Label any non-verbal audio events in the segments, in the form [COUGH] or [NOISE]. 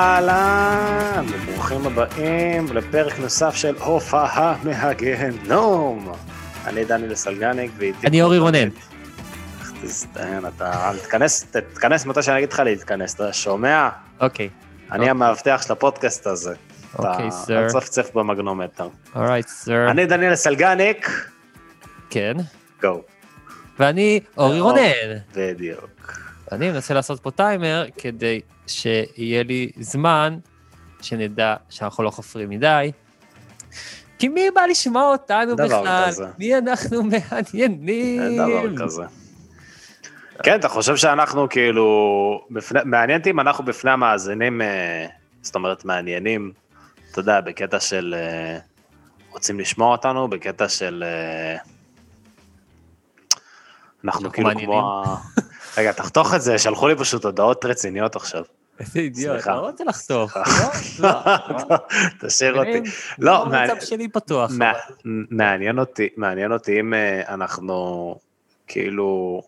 אהלן, וברוכים הבאים לפרק נוסף של הופעה מהגיהנום. אני דניאל סלגניק ואיתי... אני אורי רונן. תזדיין, אתה... תתכנס, תתכנס מתי שאני אגיד לך להתכנס, אתה שומע? אוקיי. אני המאבטח של הפודקאסט הזה. אוקיי, אתה סר. אל תצפצף במגנומטר. אורייט, סר. אני דניאל סלגניק, כן. גו. ואני אורי אור. רונן. בדיוק. אני מנסה לעשות פה טיימר כדי שיהיה לי זמן, שנדע שאנחנו לא חופרים מדי. כי מי בא לשמוע אותנו דבר בכלל? כזה. מי אנחנו מעניינים? אין דבר כזה. כן, אתה חושב שאנחנו כאילו, בפני, מעניין אותי אם אנחנו בפני המאזינים, אה, זאת אומרת מעניינים, אתה יודע, בקטע של אה, רוצים לשמוע אותנו, בקטע של... אה, אנחנו אנחנו כאילו מעניינים. כמו... רגע, תחתוך את זה, שלחו לי פשוט הודעות רציניות עכשיו. איזה אידיוט. לא רוצה לחתוך. לא, לא. [LAUGHS] תשאיר אותי. לא, המצב שלי פתוח. אותי, מעניין אותי אם אה, אנחנו כאילו...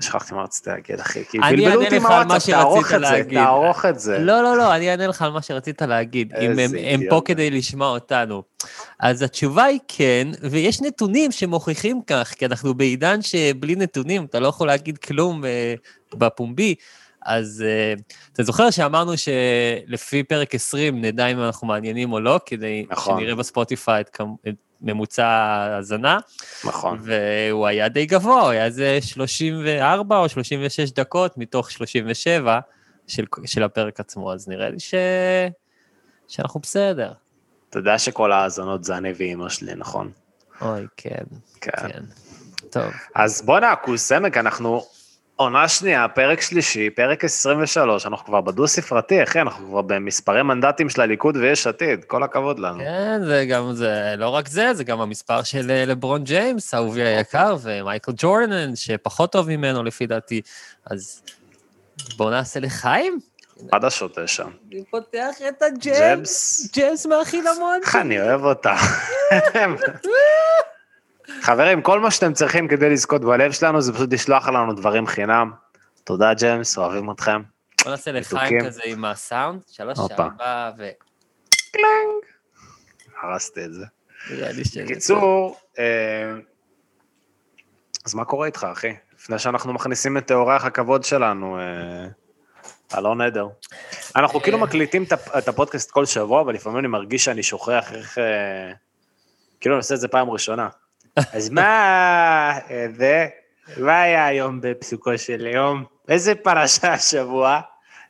שכחתי מה רציתי להגיד, אחי. כי בלבלו אותי מה מהוואטסאפ, תערוך את זה. תערוך את זה. לא, לא, לא, אני אענה לך על מה שרצית להגיד, אם הם, הם פה. כדי לשמוע אותנו. אז התשובה היא כן, ויש נתונים שמוכיחים כך, כי אנחנו בעידן שבלי נתונים אתה לא יכול להגיד כלום אה, בפומבי. אז אה, אתה זוכר שאמרנו שלפי פרק 20 נדע אם אנחנו מעניינים או לא, כדי נכון. שנראה בספוטיפיי את, את ממוצע ההאזנה, נכון. והוא היה די גבוה, הוא היה איזה 34 או 36 דקות מתוך 37 של, של הפרק עצמו, אז נראה לי ש... שאנחנו בסדר. אתה יודע שכל ההאזנות זה אני ואימא שלי, נכון? אוי, כן, כן. כן. טוב, אז בוא נעקוס עמק, אנחנו עונה שנייה, פרק שלישי, פרק 23, אנחנו כבר בדו-ספרתי, אחי, אנחנו כבר במספרי מנדטים של הליכוד ויש עתיד, כל הכבוד לנו. כן, זה גם, זה לא רק זה, זה גם המספר של אה, לברון ג'יימס, אהובי היקר, ומייקל ג'ורדן, שפחות טוב ממנו לפי דעתי. אז בואו נעשה לחיים. חדשות יש שם. אני פותח את הג'יימס, ג'יימס, מהחינמון. איך אני אוהב אותה. [LAUGHS] [LAUGHS] חברים, כל מה שאתם צריכים כדי לזכות בלב שלנו זה פשוט לשלוח לנו דברים חינם. תודה ג'יימס, אוהבים אתכם. בוא נעשה לחיים. כזה עם הסאונד, שלוש. ארבע, ו... הרסתי את זה. בקיצור, אה, אז מה קורה איתך, אחי? לפני שאנחנו מכניסים את אורח הכבוד שלנו, אה, אלון עדר. אנחנו כאילו מקליטים את הפ- את הפודקאסט כל שבוע, אבל לפעמים אני מרגיש שאני שוכח איך... אה, כאילו אני עושה את זה פעם ראשונה. אז מה זה? מה היה היום בפסוקו של יום? איזה פרשה השבוע?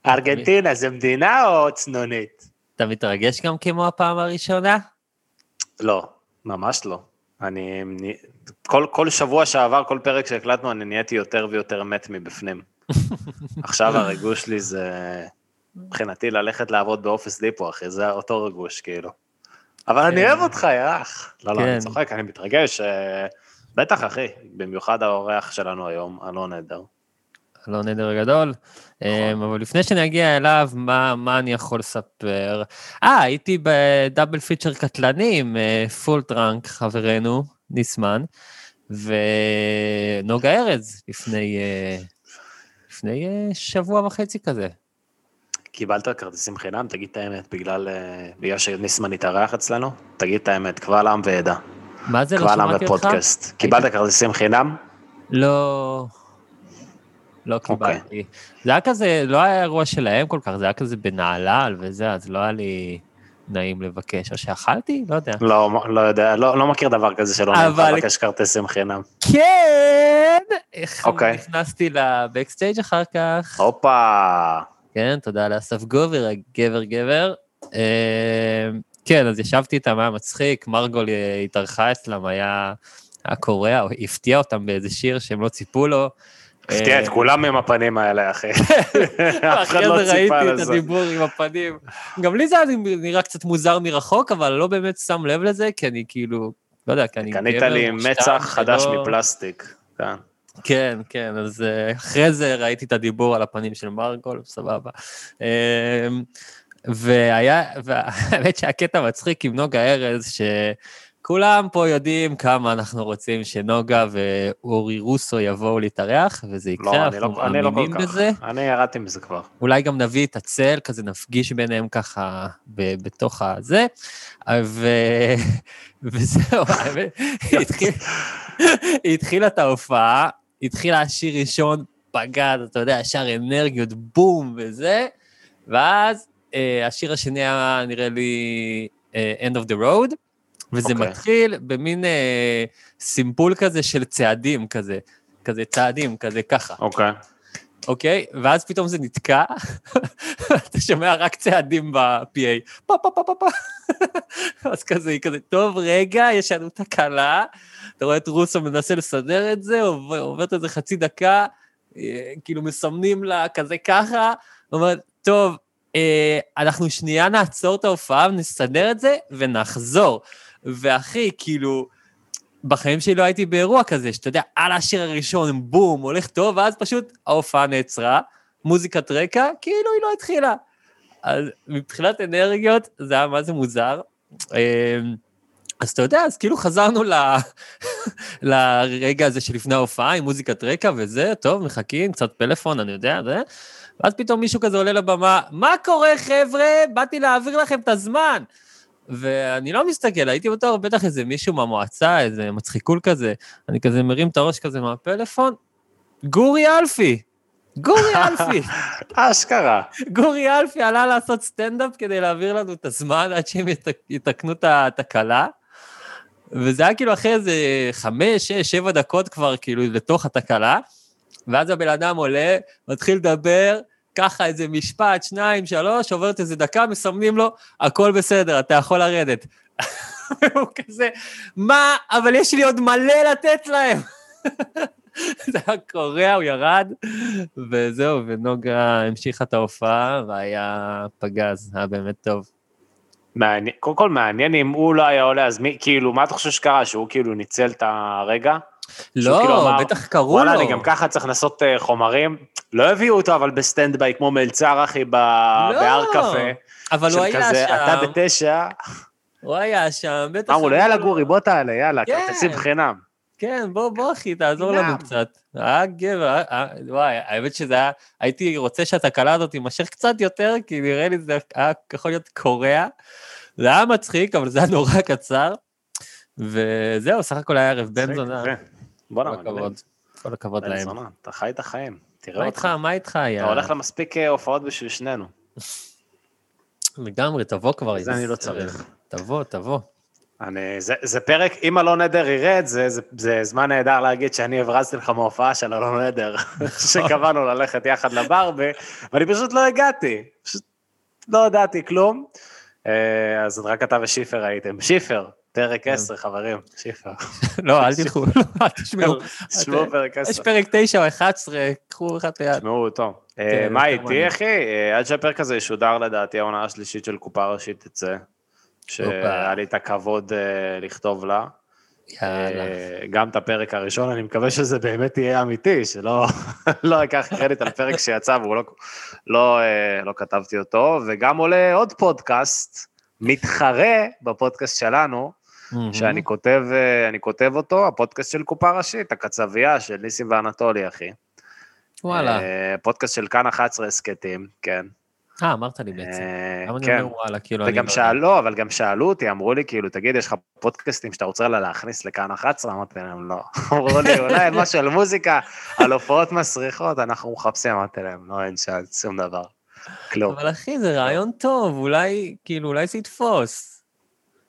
ארגנטינה זה מדינה או צנונית? אתה מתרגש גם כמו הפעם הראשונה? לא, ממש לא. אני... כל, כל שבוע שעבר, כל פרק שהקלטנו, אני נהייתי יותר ויותר מת מבפנים. [LAUGHS] עכשיו הריגוש שלי זה... מבחינתי ללכת לעבוד באופס דיפו, אחי, זה אותו ריגוש, כאילו. אבל אני אוהב אותך, יאח. לא, לא, כן. אני צוחק, אני מתרגש. אה, בטח, אחי, במיוחד האורח שלנו היום, אלון עדר. לא נדר גדול. נכון. אמ, אבל לפני שאני אגיע אליו, מה, מה אני יכול לספר? אה, הייתי ב double feature קטלני עם אה, Full Trunk, חברנו, ניסמן, ונוגה ארז, לפני, אה, לפני שבוע וחצי כזה. קיבלת כרטיסים חינם? תגיד את האמת, בגלל, אה, בגלל שניסמן התארח אצלנו? תגיד את האמת, קבל עם ועדה. מה זה, לא קבל עם שמעתי אותך? בפודקאסט. קיבלת כרטיסים חינם? לא... לא אוקיי. קיבלתי. זה היה כזה, לא היה אירוע שלהם כל כך, זה היה כזה בנהלל וזה, אז לא היה לי נעים לבקש. או שאכלתי? לא יודע. לא, לא יודע, לא, לא מכיר דבר כזה שלא נעים אבל- לבקש כרטיסים חינם. כן! איך אוקיי. נכנסתי לבקסטייג' אחר כך. הופה, כן, תודה לאסף גובר, הגבר גבר. אה, כן, אז ישבתי איתם, היה מצחיק, מרגול התארחה אצלם, היה, היה קורע, הפתיע אותם באיזה שיר שהם לא ציפו לו. הפתיע את אה, כולם עם הפנים האלה, אחי. [LAUGHS] אף אחד אחרי לא זה ראיתי ציפה את לזה. הדיבור עם הפנים. גם לי זה היה נראה קצת מוזר מרחוק, אבל לא באמת שם לב לזה, כי אני כאילו, לא יודע, כי אני קנית לי מצח חדש שלא- מפלסטיק. כן. כן, כן, אז אה, אחרי זה ראיתי את הדיבור על הפנים של מרגול, סבבה. אה, והיה, והאמת [LAUGHS] שהקטע מצחיק עם נוגה ארז, שכולם פה יודעים כמה אנחנו רוצים שנוגה ואורי רוסו יבואו להתארח, וזה יקרה, לא, אנחנו לא, לא מאמינים כך. בזה. אני ירדתי מזה כבר. אולי גם נביא את הצל, כזה נפגיש ביניהם ככה ב- בתוך הזה. ו... [LAUGHS] וזהו, האמת, [LAUGHS] התחילה את ההופעה, התחילה השיר ראשון, פגז, אתה יודע, ישר אנרגיות, בום וזה, ואז אה, השיר השני היה נראה לי אה, End of the Road, וזה אוקיי. מתחיל במין אה, סימפול כזה של צעדים כזה, כזה צעדים, כזה ככה. אוקיי. אוקיי? ואז פתאום זה נתקע, [LAUGHS] אתה שומע רק צעדים ב-PA, פה פה פה פה פה. [LAUGHS] אז כזה, היא כזה, טוב, רגע, יש לנו תקלה. אתה רואה את רוסו מנסה לסדר את זה, עובר- עוברת איזה חצי דקה, אה, כאילו מסמנים לה כזה ככה, אומרת, טוב, אה, אנחנו שנייה נעצור את ההופעה ונסדר את זה ונחזור. ואחי, כאילו, בחיים שלי לא הייתי באירוע כזה, שאתה יודע, על השיר הראשון, בום, הולך טוב, ואז פשוט ההופעה נעצרה, מוזיקת רקע, כאילו היא לא התחילה. אז מבחינת אנרגיות, זה היה מה זה מוזר. אמ, אז אתה יודע, אז כאילו חזרנו ל... [LAUGHS] לרגע הזה שלפני ההופעה עם מוזיקת רקע וזה, טוב, מחכים, קצת פלאפון, אני יודע, זה. ואז פתאום מישהו כזה עולה לבמה, מה קורה חבר'ה? באתי להעביר לכם את הזמן. ואני לא מסתכל, הייתי בטוח בטח איזה מישהו מהמועצה, איזה מצחיקול כזה, אני כזה מרים את הראש כזה מהפלאפון, גורי אלפי, גורי אלפי, [LAUGHS] אשכרה. גורי אלפי עלה לעשות סטנדאפ כדי להעביר לנו את הזמן עד שהם יתק- יתקנו את התקלה. וזה היה כאילו אחרי איזה חמש, שש, שבע דקות כבר כאילו לתוך התקלה, ואז הבן אדם עולה, מתחיל לדבר, ככה איזה משפט, שניים, שלוש, עוברת איזה דקה, מסמנים לו, הכל בסדר, אתה יכול לרדת. [LAUGHS] והוא כזה, מה, אבל יש לי עוד מלא לתת להם. [LAUGHS] זה היה קורע, הוא ירד, וזהו, ונוגה המשיכה את ההופעה, והיה פגז, היה באמת טוב. מעניין, קודם כל מעניין אם הוא לא היה עולה, אז מי, כאילו, מה אתה חושב שקרה? שהוא כאילו ניצל את הרגע? שהוא כאילו לא, אמר, בטח קראו וואלה, לו. אני גם ככה צריך לעשות אה, חומרים. לא הביאו אותו, אבל ב stand by, כמו מלצר, אחי, ב- לא, בהר קפה. אבל הוא היה כזה, אתה שם, בתשע, הוא היה שם, בטח... אמרו לו, אמרו יאללה גורי, בוא תעלה, יאללה, כן. כרטיסים חינם. כן, בוא, בוא, אחי, תעזור. לנו קצת. היה גבר, היה- היה- וואי, האמת שזה היה, הייתי רוצה שהתקלה הזאת תימשך קצת יותר, כי נראה לי זה היה יכול להיות קורע. זה היה מצחיק, אבל זה היה נורא קצר. וזהו, סך הכל היה ערב בן זונה. בואנה, כל. הכבוד. כל הכבוד להם. אתה חי את החיים. תראה מה אותך. איתך, מה איתך היה? אתה הולך למספיק אה, הופעות בשביל שנינו. לגמרי, תבוא כבר. זה אני לא צריך. תבוא, תבוא. אני, זה, זה פרק, אם אלון עדר ירד, זה, זה, זה זמן נהדר להגיד שאני הברזתי לך מההופעה של אלון עדר, [LAUGHS] שקבענו ללכת יחד לבר, ו- ואני פשוט לא הגעתי, פשוט לא ידעתי כלום. אה, אז רק אתה ושיפר הייתם. שיפר, פרק כן. 10, חברים, שיפר. לא, אל תלכו, לא, אל תשמעו. תשמעו פרק יש 10. פרק 9 או 11, קחו אחד ליד. תשמעו, טוב. אה, כן, מה איתי. אחי? אה, עד שהפרק הזה ישודר לדעתי, העונה השלישית של קופה ראשית תצא. שהיה לי את הכבוד אה, לכתוב לה. יאללה. גם את הפרק הראשון, אני מקווה שזה באמת יהיה אמיתי, שלא [LAUGHS] לא אקח קרדיט על פרק שיצא והוא לא, לא, לא כתבתי אותו, וגם עולה עוד פודקאסט, מתחרה בפודקאסט שלנו, מהמם. שאני כותב, אה, אני כותב אותו, הפודקאסט של קופה ראשית, הקצבייה של ניסים ואנטולי, אחי. וואלה. אה, פודקאסט של כאן 11 הסכתים, כן. אה, אמרת לי בעצם. אה, למה אני כן. אומר וואלה, כאילו וגם לא שאלו, לא, אבל גם שאלו אותי, אמרו לי, כאילו, תגיד, יש לך פודקאסטים שאתה רוצה לה להכניס לכאן 11? אמרתי להם, לא. [LAUGHS] אמרו לי, אולי משהו על מוזיקה, על הופעות מסריחות, אנחנו מחפשים, אמרתי להם, לא, אין שום דבר. כלום. אבל אחי, זה רעיון טוב, אולי, כאילו, אולי זה יתפוס.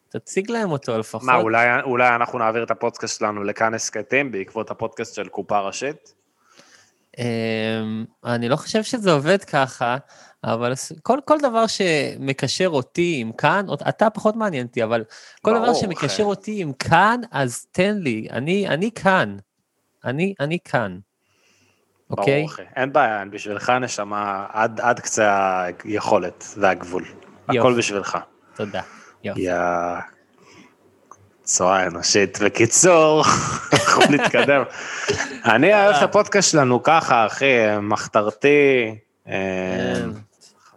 תציג להם אותו לפחות. מה, אולי, אולי אנחנו נעביר את הפודקאסט שלנו לכאן הסכתים בעקבות הפודקאסט של קופה ראשית? אמ, אני לא חושב שזה עובד ככה, אבל כל, כל דבר שמקשר אותי עם כאן, אתה פחות מעניין אותי, אבל כל דבר ברור, שמקשר אחי. אותי עם כאן, אז תן לי, אני, אני כאן. אני, אני כאן. אוקיי? ברור, אחי. אין בעיה, בשבילך נשמה עד, עד קצה היכולת והגבול. הכל יופי. בשבילך. תודה. יא... צורה אנושית. בקיצור, אנחנו [LAUGHS] נתקדם. אני אוהב את הפודקאסט שלנו ככה, אחי, מחתרתי, אה, כן.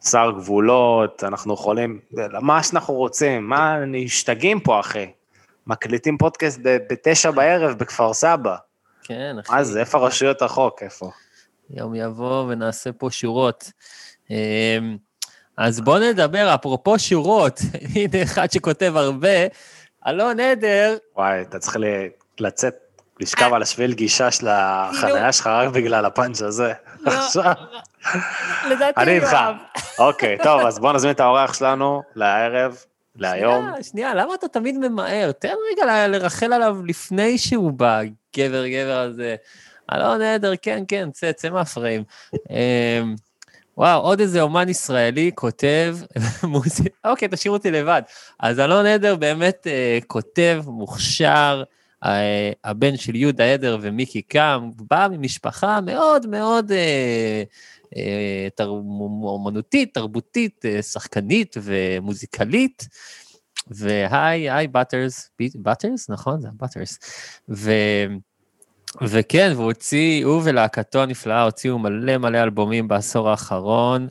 חסר גבולות, אנחנו יכולים, מה שאנחנו רוצים, מה, נשתגעים פה, אחי. מקליטים פודקאסט בתשע בערב בכפר סבא. כן, אחי. מה זה, איפה רשויות החוק, איפה? יום יבוא ונעשה פה שורות. אמ, אז בואו נדבר, אפרופו שורות, [LAUGHS] הנה אחד שכותב הרבה, אלון עדר, וואי, אתה צריך ל- לצאת, לשכב על השביל גישה של החניה שלך רק בגלל הפאנץ' הזה. עכשיו, לדעתי אני איתך. אוקיי, טוב, אז בואו נזמין את האורח שלנו לערב, להיום. שנייה, שנייה, למה אתה תמיד ממהר? תן רגע לרחל עליו לפני שהוא בא, גבר, גבר הזה. אלון עדר, כן, כן, צא, צא מהפריים. וואו, עוד איזה אומן ישראלי כותב [LAUGHS] מוזיקה, אוקיי, תשאיר אותי לבד. אז אלון עדר באמת אה, כותב, מוכשר, אה, הבן של יהודה עדר ומיקי קם, בא ממשפחה מאוד מאוד אה, אה, תר, אומנותית, תרבותית, אה, שחקנית ומוזיקלית. והי, היי באטרס, באטרס? נכון, זה הבאטרס. ו... וכן, והוא הוציא, הוא ולהקתו הנפלאה הוציאו מלא מלא אלבומים בעשור האחרון.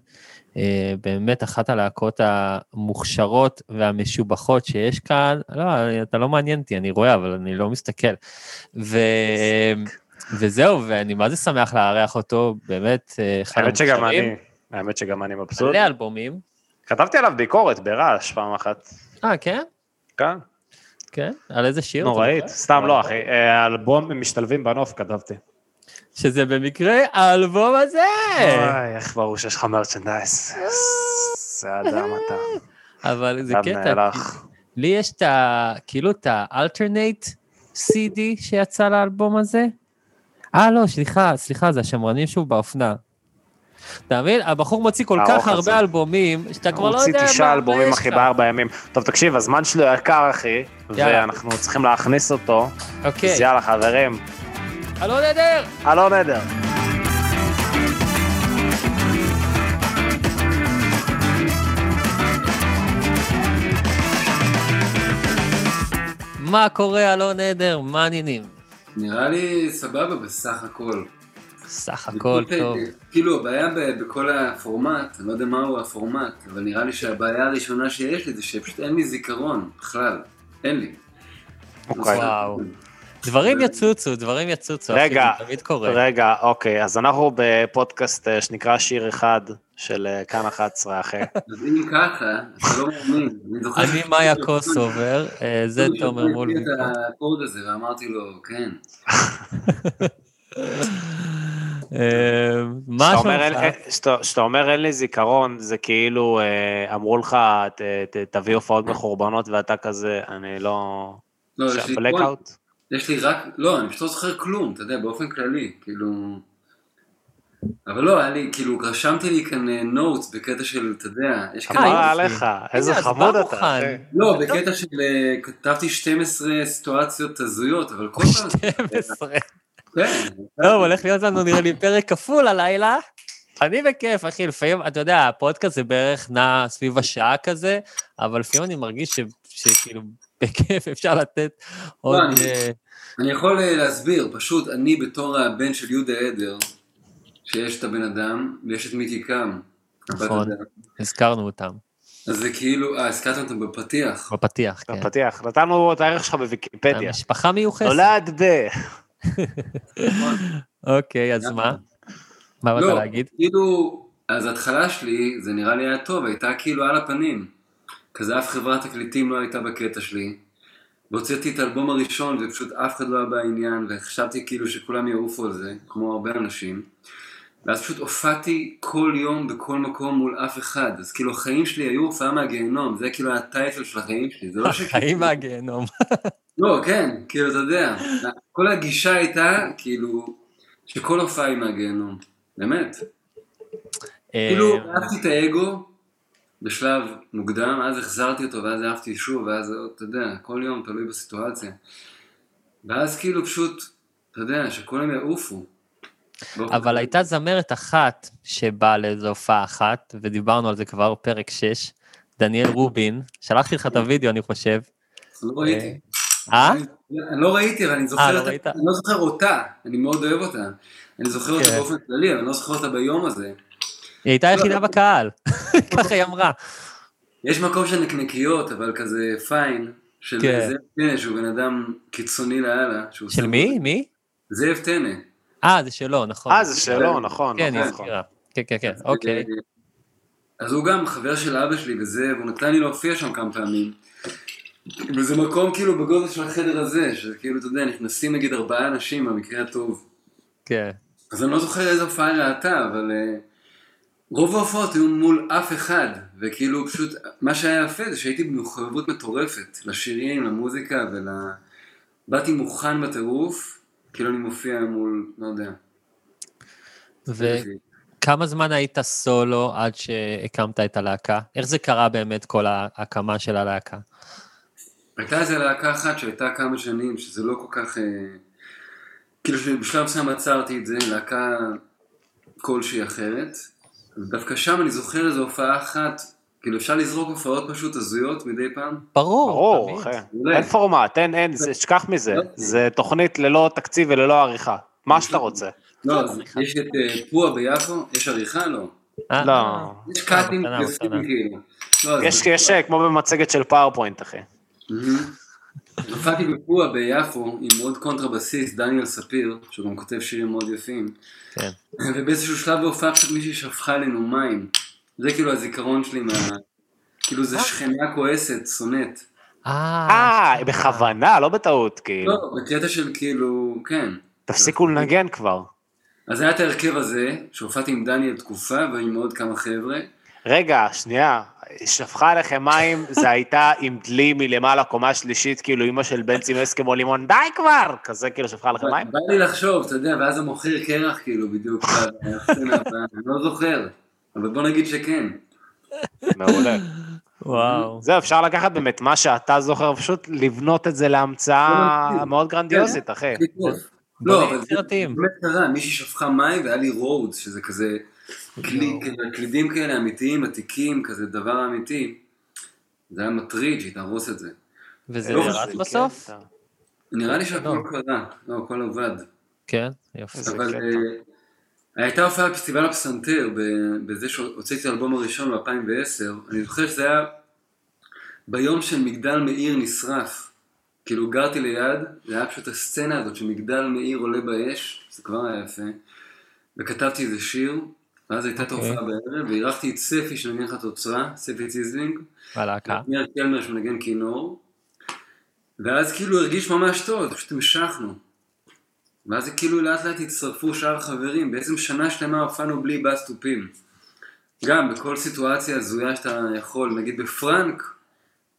אה, באמת אחת הלהקות המוכשרות והמשובחות שיש כאן. לא, אתה לא מעניין אותי, אני רואה, אבל אני לא מסתכל. ו... וזהו, ואני מה זה שמח לארח אותו, באמת, אה, אחד האמת שגם המוכשרים. אני, האמת שגם אני מבסוט. מלא אלבומים. כתבתי עליו ביקורת ברעש פעם אחת. אה, כן? כן, כן? על איזה שיר? נוראית. סתם לא, אחי. אה, אלבום משתלבים בנוף כתבתי. שזה במקרה האלבום הזה. וואי, איך ברור שיש לך מרצ'נדייז. זה אדם אתה. אבל זה קטע. לי יש את ה... כאילו את האלטרנט CD שיצא לאלבום הזה. אה, לא, סליחה, סליחה, זה השמרנים שוב באופנה. אתה מבין? הבחור מוציא כל הארוך כך הרבה הזה. אלבומים, שאתה כבר לא יודע הוא מה הוציא תשעה מה אלבומים, יש אחי, לך. בארבע ימים. טוב, תקשיב, הזמן שלו יקר, אחי, יאללה. ואנחנו צריכים להכניס אותו. אוקיי, אז יאללה, חברים. אלון עדר! אלון עדר. מה קורה, אלון עדר? מה העניינים? נראה לי סבבה בסך הכל. סך הכל טוב. כאילו הבעיה ב- בכל הפורמט, אני לא יודע מהו הפורמט, אבל נראה לי שהבעיה הראשונה שיש לי זה שפשוט אין לי זיכרון בכלל. אין לי. אוקיי. וואו. דברים יצוצו, דברים יצוצו. אחי, רגע, זה תמיד קורה. רגע, אוקיי, אז אנחנו בפודקאסט אה, שנקרא שיר אחד של אה, כאן 11, אחי. [LAUGHS] אז אם ככה, אתה לא מאמין. אני זוכר אני מאיה קוסובר, אה, זה תומר מול את הקוד הזה ואמרתי לו, כן. [LAUGHS] אה, מה כשאתה אומר, שלומך? אין- כשאתה- כשאתה אומר אין לי זיכרון, זה כאילו אה, אמרו לך, ת- ת- תביא הופעות מחורבנות ואתה כזה, אני לא... לא, יש לי... בלקאוט? יש לי רק, לא, אני פשוט לא זוכר כלום, אתה יודע, באופן כללי, כאילו... אבל לא, היה לי, כאילו, רשמתי לי כאן נוטס בקטע של, אתה יודע, יש כאן... אה, יופי. עליך? איזה אז חמוד אתה. לא, בקטע של, אה, כתבתי 12 סיטואציות הזויות, אבל כל פעם... 12. כן. טוב, הולך להיות לנו נראה לי פרק כפול הלילה. אני בכיף, אחי, לפעמים, אתה יודע, הפודקאסט זה בערך נע סביב השעה כזה, אבל לפעמים אני מרגיש ש- שכאילו, בכיף אפשר לתת עוד... לא, אני- אה, אני יכול אה, להסביר, פשוט אני בתור הבן של יהודה עדר, שיש את הבן אדם, ויש את מיקי קם. נכון. הזכרנו אותם אז זה כאילו, אה, הזכרתם אותם בפתיח. בפתיח, כן. בפתיח, נתנו את הערך שלך בוויקיפדיה. המשפחה מיוחסת. נולד ב... אוקיי, אז מה? מה באת לא, להגיד? כאילו, אז ההתחלה שלי, זה נראה לי היה טוב, הייתה כאילו על הפנים. כזה אף חברת תקליטים לא הייתה בקטע שלי. והוצאתי את האלבום הראשון ופשוט אף אחד לא היה בעניין, וחשבתי כאילו שכולם יעופו על זה, כמו הרבה אנשים. ואז פשוט הופעתי כל יום בכל מקום מול אף אחד, אז כאילו החיים שלי היו הופעה מהגיהנום, זה כאילו הטייטל של החיים שלי, זה לא [LAUGHS] שכאילו... חיים מהגיהנום. לא, כן, כאילו, אתה יודע, כל הגישה הייתה, כאילו, שכל הופעה היא מהגיהנום, באמת. כאילו, אה, אהבתי את האגו בשלב מוקדם, אז החזרתי אותו, ואז אהבתי שוב, ואז, אתה יודע, כל יום תלוי בסיטואציה. ואז כאילו פשוט, אתה יודע, שכולם יעופו. אבל. הייתה זמרת אחת שבאה לאיזו הופעה אחת, ודיברנו על זה כבר פרק 6, דניאל רובין, שלחתי לך את הוידאו אני חושב. לא ראיתי. אה? אני אני לא ראיתי, אבל אני אה, זוכר, לא את- ראית? אני לא זוכר אותה, אני מאוד אוהב אותה. אני זוכר אותה כן. באופן כללי, אבל אני לא זוכר אותה ביום הזה. היא הייתה היחידה בקהל, [LAUGHS] ככה היא אמרה. יש מקום של נקניקיות, אבל כזה פיין, של כן. זאב טנא, שהוא בן אדם קיצוני לאללה. של מי? מי? זאב טנא. אה, זה שלו, נכון. אה, זה שלו, נכון, כן, היא נכון. הזכירה. כן, כן, כן, אוקיי. אז הוא גם חבר של אבא שלי וזה, והוא נתן לי להופיע שם כמה פעמים. וזה מקום כאילו בגודל של החדר הזה, שכאילו, אתה יודע, נכנסים נגיד ארבעה אנשים במקרה הטוב. כן. אז אני לא זוכר איזה הופעה היא ראתה, אבל אה, רוב ההופעות היו מול אף אחד, וכאילו פשוט, מה שהיה יפה זה שהייתי במחויבות מטורפת לשירים, למוזיקה ול... באתי מוכן בטירוף, כאילו אני מופיע מול, לא יודע. וכמה זמן היית סולו עד שהקמת את הלהקה? איך זה קרה באמת, כל ההקמה של הלהקה? הייתה איזה להקה אחת שהייתה כמה שנים, שזה לא כל כך... אה, כאילו שבשלב מסוים עצרתי את זה, להקה כלשהי אחרת. ודווקא שם אני זוכר איזו הופעה אחת, כאילו אפשר לזרוק הופעות פשוט הזויות מדי פעם. ברור. ברור. אחי. אין פורמט, אין, אין, תשכח מזה. זה תוכנית ללא תקציב וללא עריכה. מה שאתה רוצה. לא, אז יש את אה, פועה ביפו, יש עריכה? לא. אה, לא. יש קאטים. כאילו. לא, יש, יש כמו במצגת של PowerPoint, אחי. מהמם. הופעתי בפועה ביפו עם עוד קונטרבסיסט, דניאל ספיר, שהוא גם כותב שירים מאוד יפים. כן. ובאיזשהו שלב בהופעה פשוט מישהי שפכה עלינו מים. זה כאילו הזיכרון שלי מה... כאילו זה שכנה כועסת, שונאת. אה, אה, בכוונה, לא בטעות, כאילו. לא, בקטע של כאילו, כן. תפסיקו לנגן כבר. אז היה את ההרכב הזה, שהופעתי עם דניאל תקופה ועם עוד כמה חבר'ה. רגע, שנייה, שפכה עליכם מים, זה הייתה עם דלי מלמעלה, קומה שלישית, כאילו אמא של בנצי מסקמו לימון, די כבר! כזה כאילו שפכה עליכם מים? בא לי לחשוב, אתה יודע, ואז המוכר קרח כאילו בדיוק, אני לא זוכר, אבל בוא נגיד שכן. מעולה. וואו. זהו, אפשר לקחת באמת מה שאתה זוכר, פשוט לבנות את זה להמצאה מאוד גרנדיוזית, אחי. הכי טוב. בונים לא, אבל זה. באמת קרה, מישהי שפכה מים והיה לי רודס, שזה כזה, כלי- קלידים כאלה אמיתיים, עתיקים, כזה דבר אמיתי. זה היה מטריד שהיא תהרוס את זה. וזה לא, נרץ בסוף? כן, נראה לי שהכל קרה, לא, הכל עבד. כן. איזה אבל. אה, הייתה הופעה בפסטיבל הפסנתר, ב- בזה שהוצאתי את האלבום הראשון ב-2010, אני זוכר שזה היה ביום שמגדל מאיר נשרף. כאילו גרתי ליד, זה היה פשוט הסצנה הזאת שמגדל מאיר עולה באש, זה כבר היה יפה, וכתבתי איזה שיר, ואז הייתה את אוקיי. ההופעה בערב, ואירחתי את ספי שנגן לך תוצרה, ספי ציזלינג, בלהקה. ניר קלמר שמנגן כינור, ואז כאילו הרגיש ממש טוב, פשוט המשכנו. ואז כאילו לאט לאט הצטרפו שאר החברים, בעצם שנה שלמה הופענו בלי בס תופים. גם בכל סיטואציה הזויה שאתה יכול, נגיד בפרנק,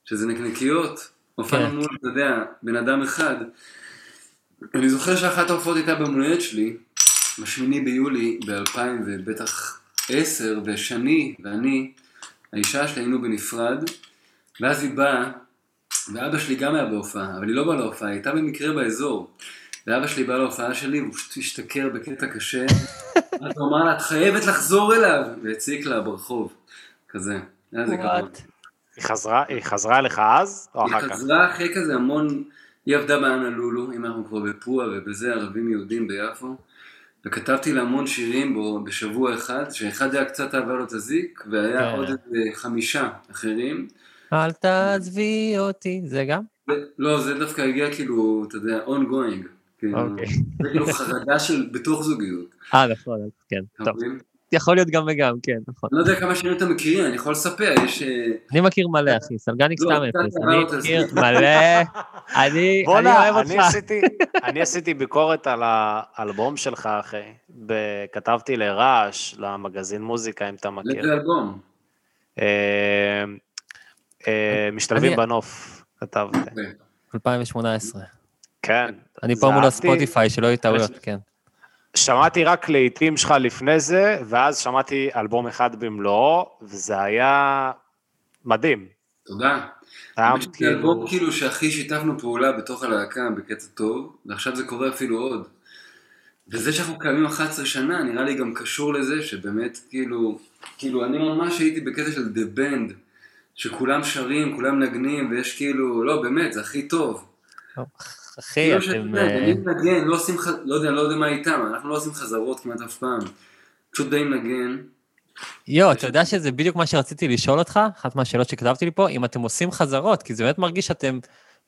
שזה נקניקיות, הופענו כן. מול, אתה יודע, בן אדם אחד. אני זוכר שאחת ההופעות הייתה במון הולדת שלי, בשמיני ביולי ב-2000 ובטח 10, ושני ואני, האישה שלי היינו בנפרד, ואז היא באה, ואבא שלי גם היה בהופעה, אבל היא לא באה להופעה, היא הייתה במקרה באזור. ואבא שלי בא להופעה שלי, והוא פשוט השתכר בקטע קשה, [LAUGHS] אז הוא אמר לה, את חייבת לחזור אליו, והציק לה ברחוב, כזה. היה זה. וואט? היא חזרה, היא חזרה אליך אז, או היא אחר כך? חזרה אחרי כזה המון, היא עבדה באנה לולו, אם אנחנו כבר בפועה ובזה ערבים יהודים ביפו, וכתבתי לה המון שירים בו בשבוע אחד, שאחד היה קצת אהבה לו את הזיק, והיה כן. עוד איזה חמישה אחרים. אל תעזבי אותי, זה גם? ו- לא, זה דווקא הגיע כאילו, אתה יודע, ongoing. כאילו, אוקיי. זה כאילו חרדה של בתוך זוגיות. אה, נכון, כן. טוב? יכול להיות גם וגם, כן, נכון. אני לא יודע כמה שירים אתה מכיר, אני יכול לספר, יש... אה, אני מכיר מלא, אחי, סלגניק לא, סתם אפס. אני מכיר. מלא, אני אוהב אני אותך. אני עשיתי ביקורת על האלבום שלך, אחי. כתבתי לרעש, למגזין מוזיקה, אם אתה מכיר. איזה אלבום? אה, אה, משתלבים בנוף, כתבתי. 2018. כן. אני פה מול. הספוטיפיי, שלא יהיו טעויות, כן. שמעתי רק לעיתים שלך לפני זה, ואז שמעתי אלבום אחד במלואו, וזה היה מדהים. תודה. שזה כאילו- אלבום כאילו שהכי שיתפנו פעולה בתוך הלהקה בקטע טוב, ועכשיו זה קורה אפילו עוד. וזה שאנחנו קיימים 11 שנה, נראה לי גם קשור לזה שבאמת, כאילו, כאילו, אני ממש הייתי בקטע של The Band, שכולם שרים, כולם מנגנים, ויש כאילו, לא, באמת, זה הכי טוב. אחי, שאתה אתם... יודע, אה, אני מנגן, לא עושים, לא יודע, לא יודע מה איתם, אנחנו לא עושים חזרות כמעט אף פעם. פשוט די מנגן. יואו, אתה יודע שזה בדיוק מה שרציתי לשאול אותך, אחת מהשאלות שכתבתי לי פה, אם אתם עושים חזרות, כי זה באמת מרגיש שאתם,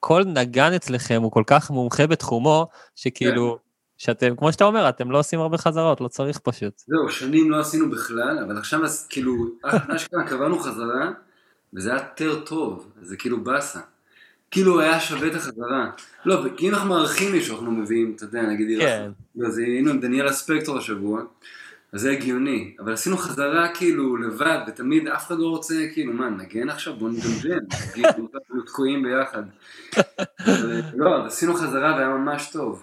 כל נגן אצלכם הוא כל כך מומחה בתחומו, שכאילו, שאתם, כמו שאתה אומר, אתם לא עושים הרבה חזרות, לא צריך פשוט. זהו, שנים לא עשינו בכלל, אבל עכשיו כאילו, אשכרה קבענו חזרה, וזה היה יותר טוב, זה כאילו באסה. כאילו היה שווה את החזרה. לא, כי אם אנחנו מארחים מישהו, אנחנו מביאים, אתה יודע, נגיד, כן. אז היינו עם דניאלה ספקטור השבוע, אז זה הגיוני, אבל עשינו חזרה כאילו לבד, ותמיד אף אחד לא רוצה, כאילו, מה, נגן עכשיו? בוא נגנגן, [LAUGHS] כאילו, אנחנו תקועים ביחד. אבל, לא, עשינו חזרה והיה ממש טוב.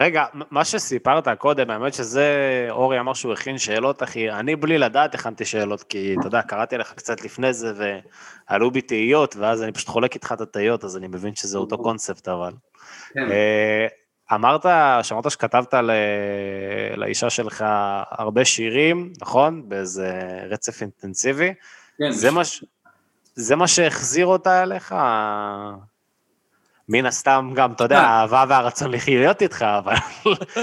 רגע, מה שסיפרת קודם, האמת שזה, אורי אמר שהוא הכין שאלות, אחי, אני בלי לדעת הכנתי שאלות, כי אתה יודע, קראתי לך קצת לפני זה, ועלו בי תהיות, ואז אני פשוט חולק איתך את התהיות, אז אני מבין שזה אותו קונספט, אבל. כן. אה, אמרת, שמעת שכתבת ל- לאישה שלך הרבה שירים, נכון? באיזה רצף אינטנסיבי. כן, זה מה, ש- זה מה שהחזיר אותה אליך? מן הסתם גם, אתה יודע, אה. האהבה והרצון לחיות איתך, אבל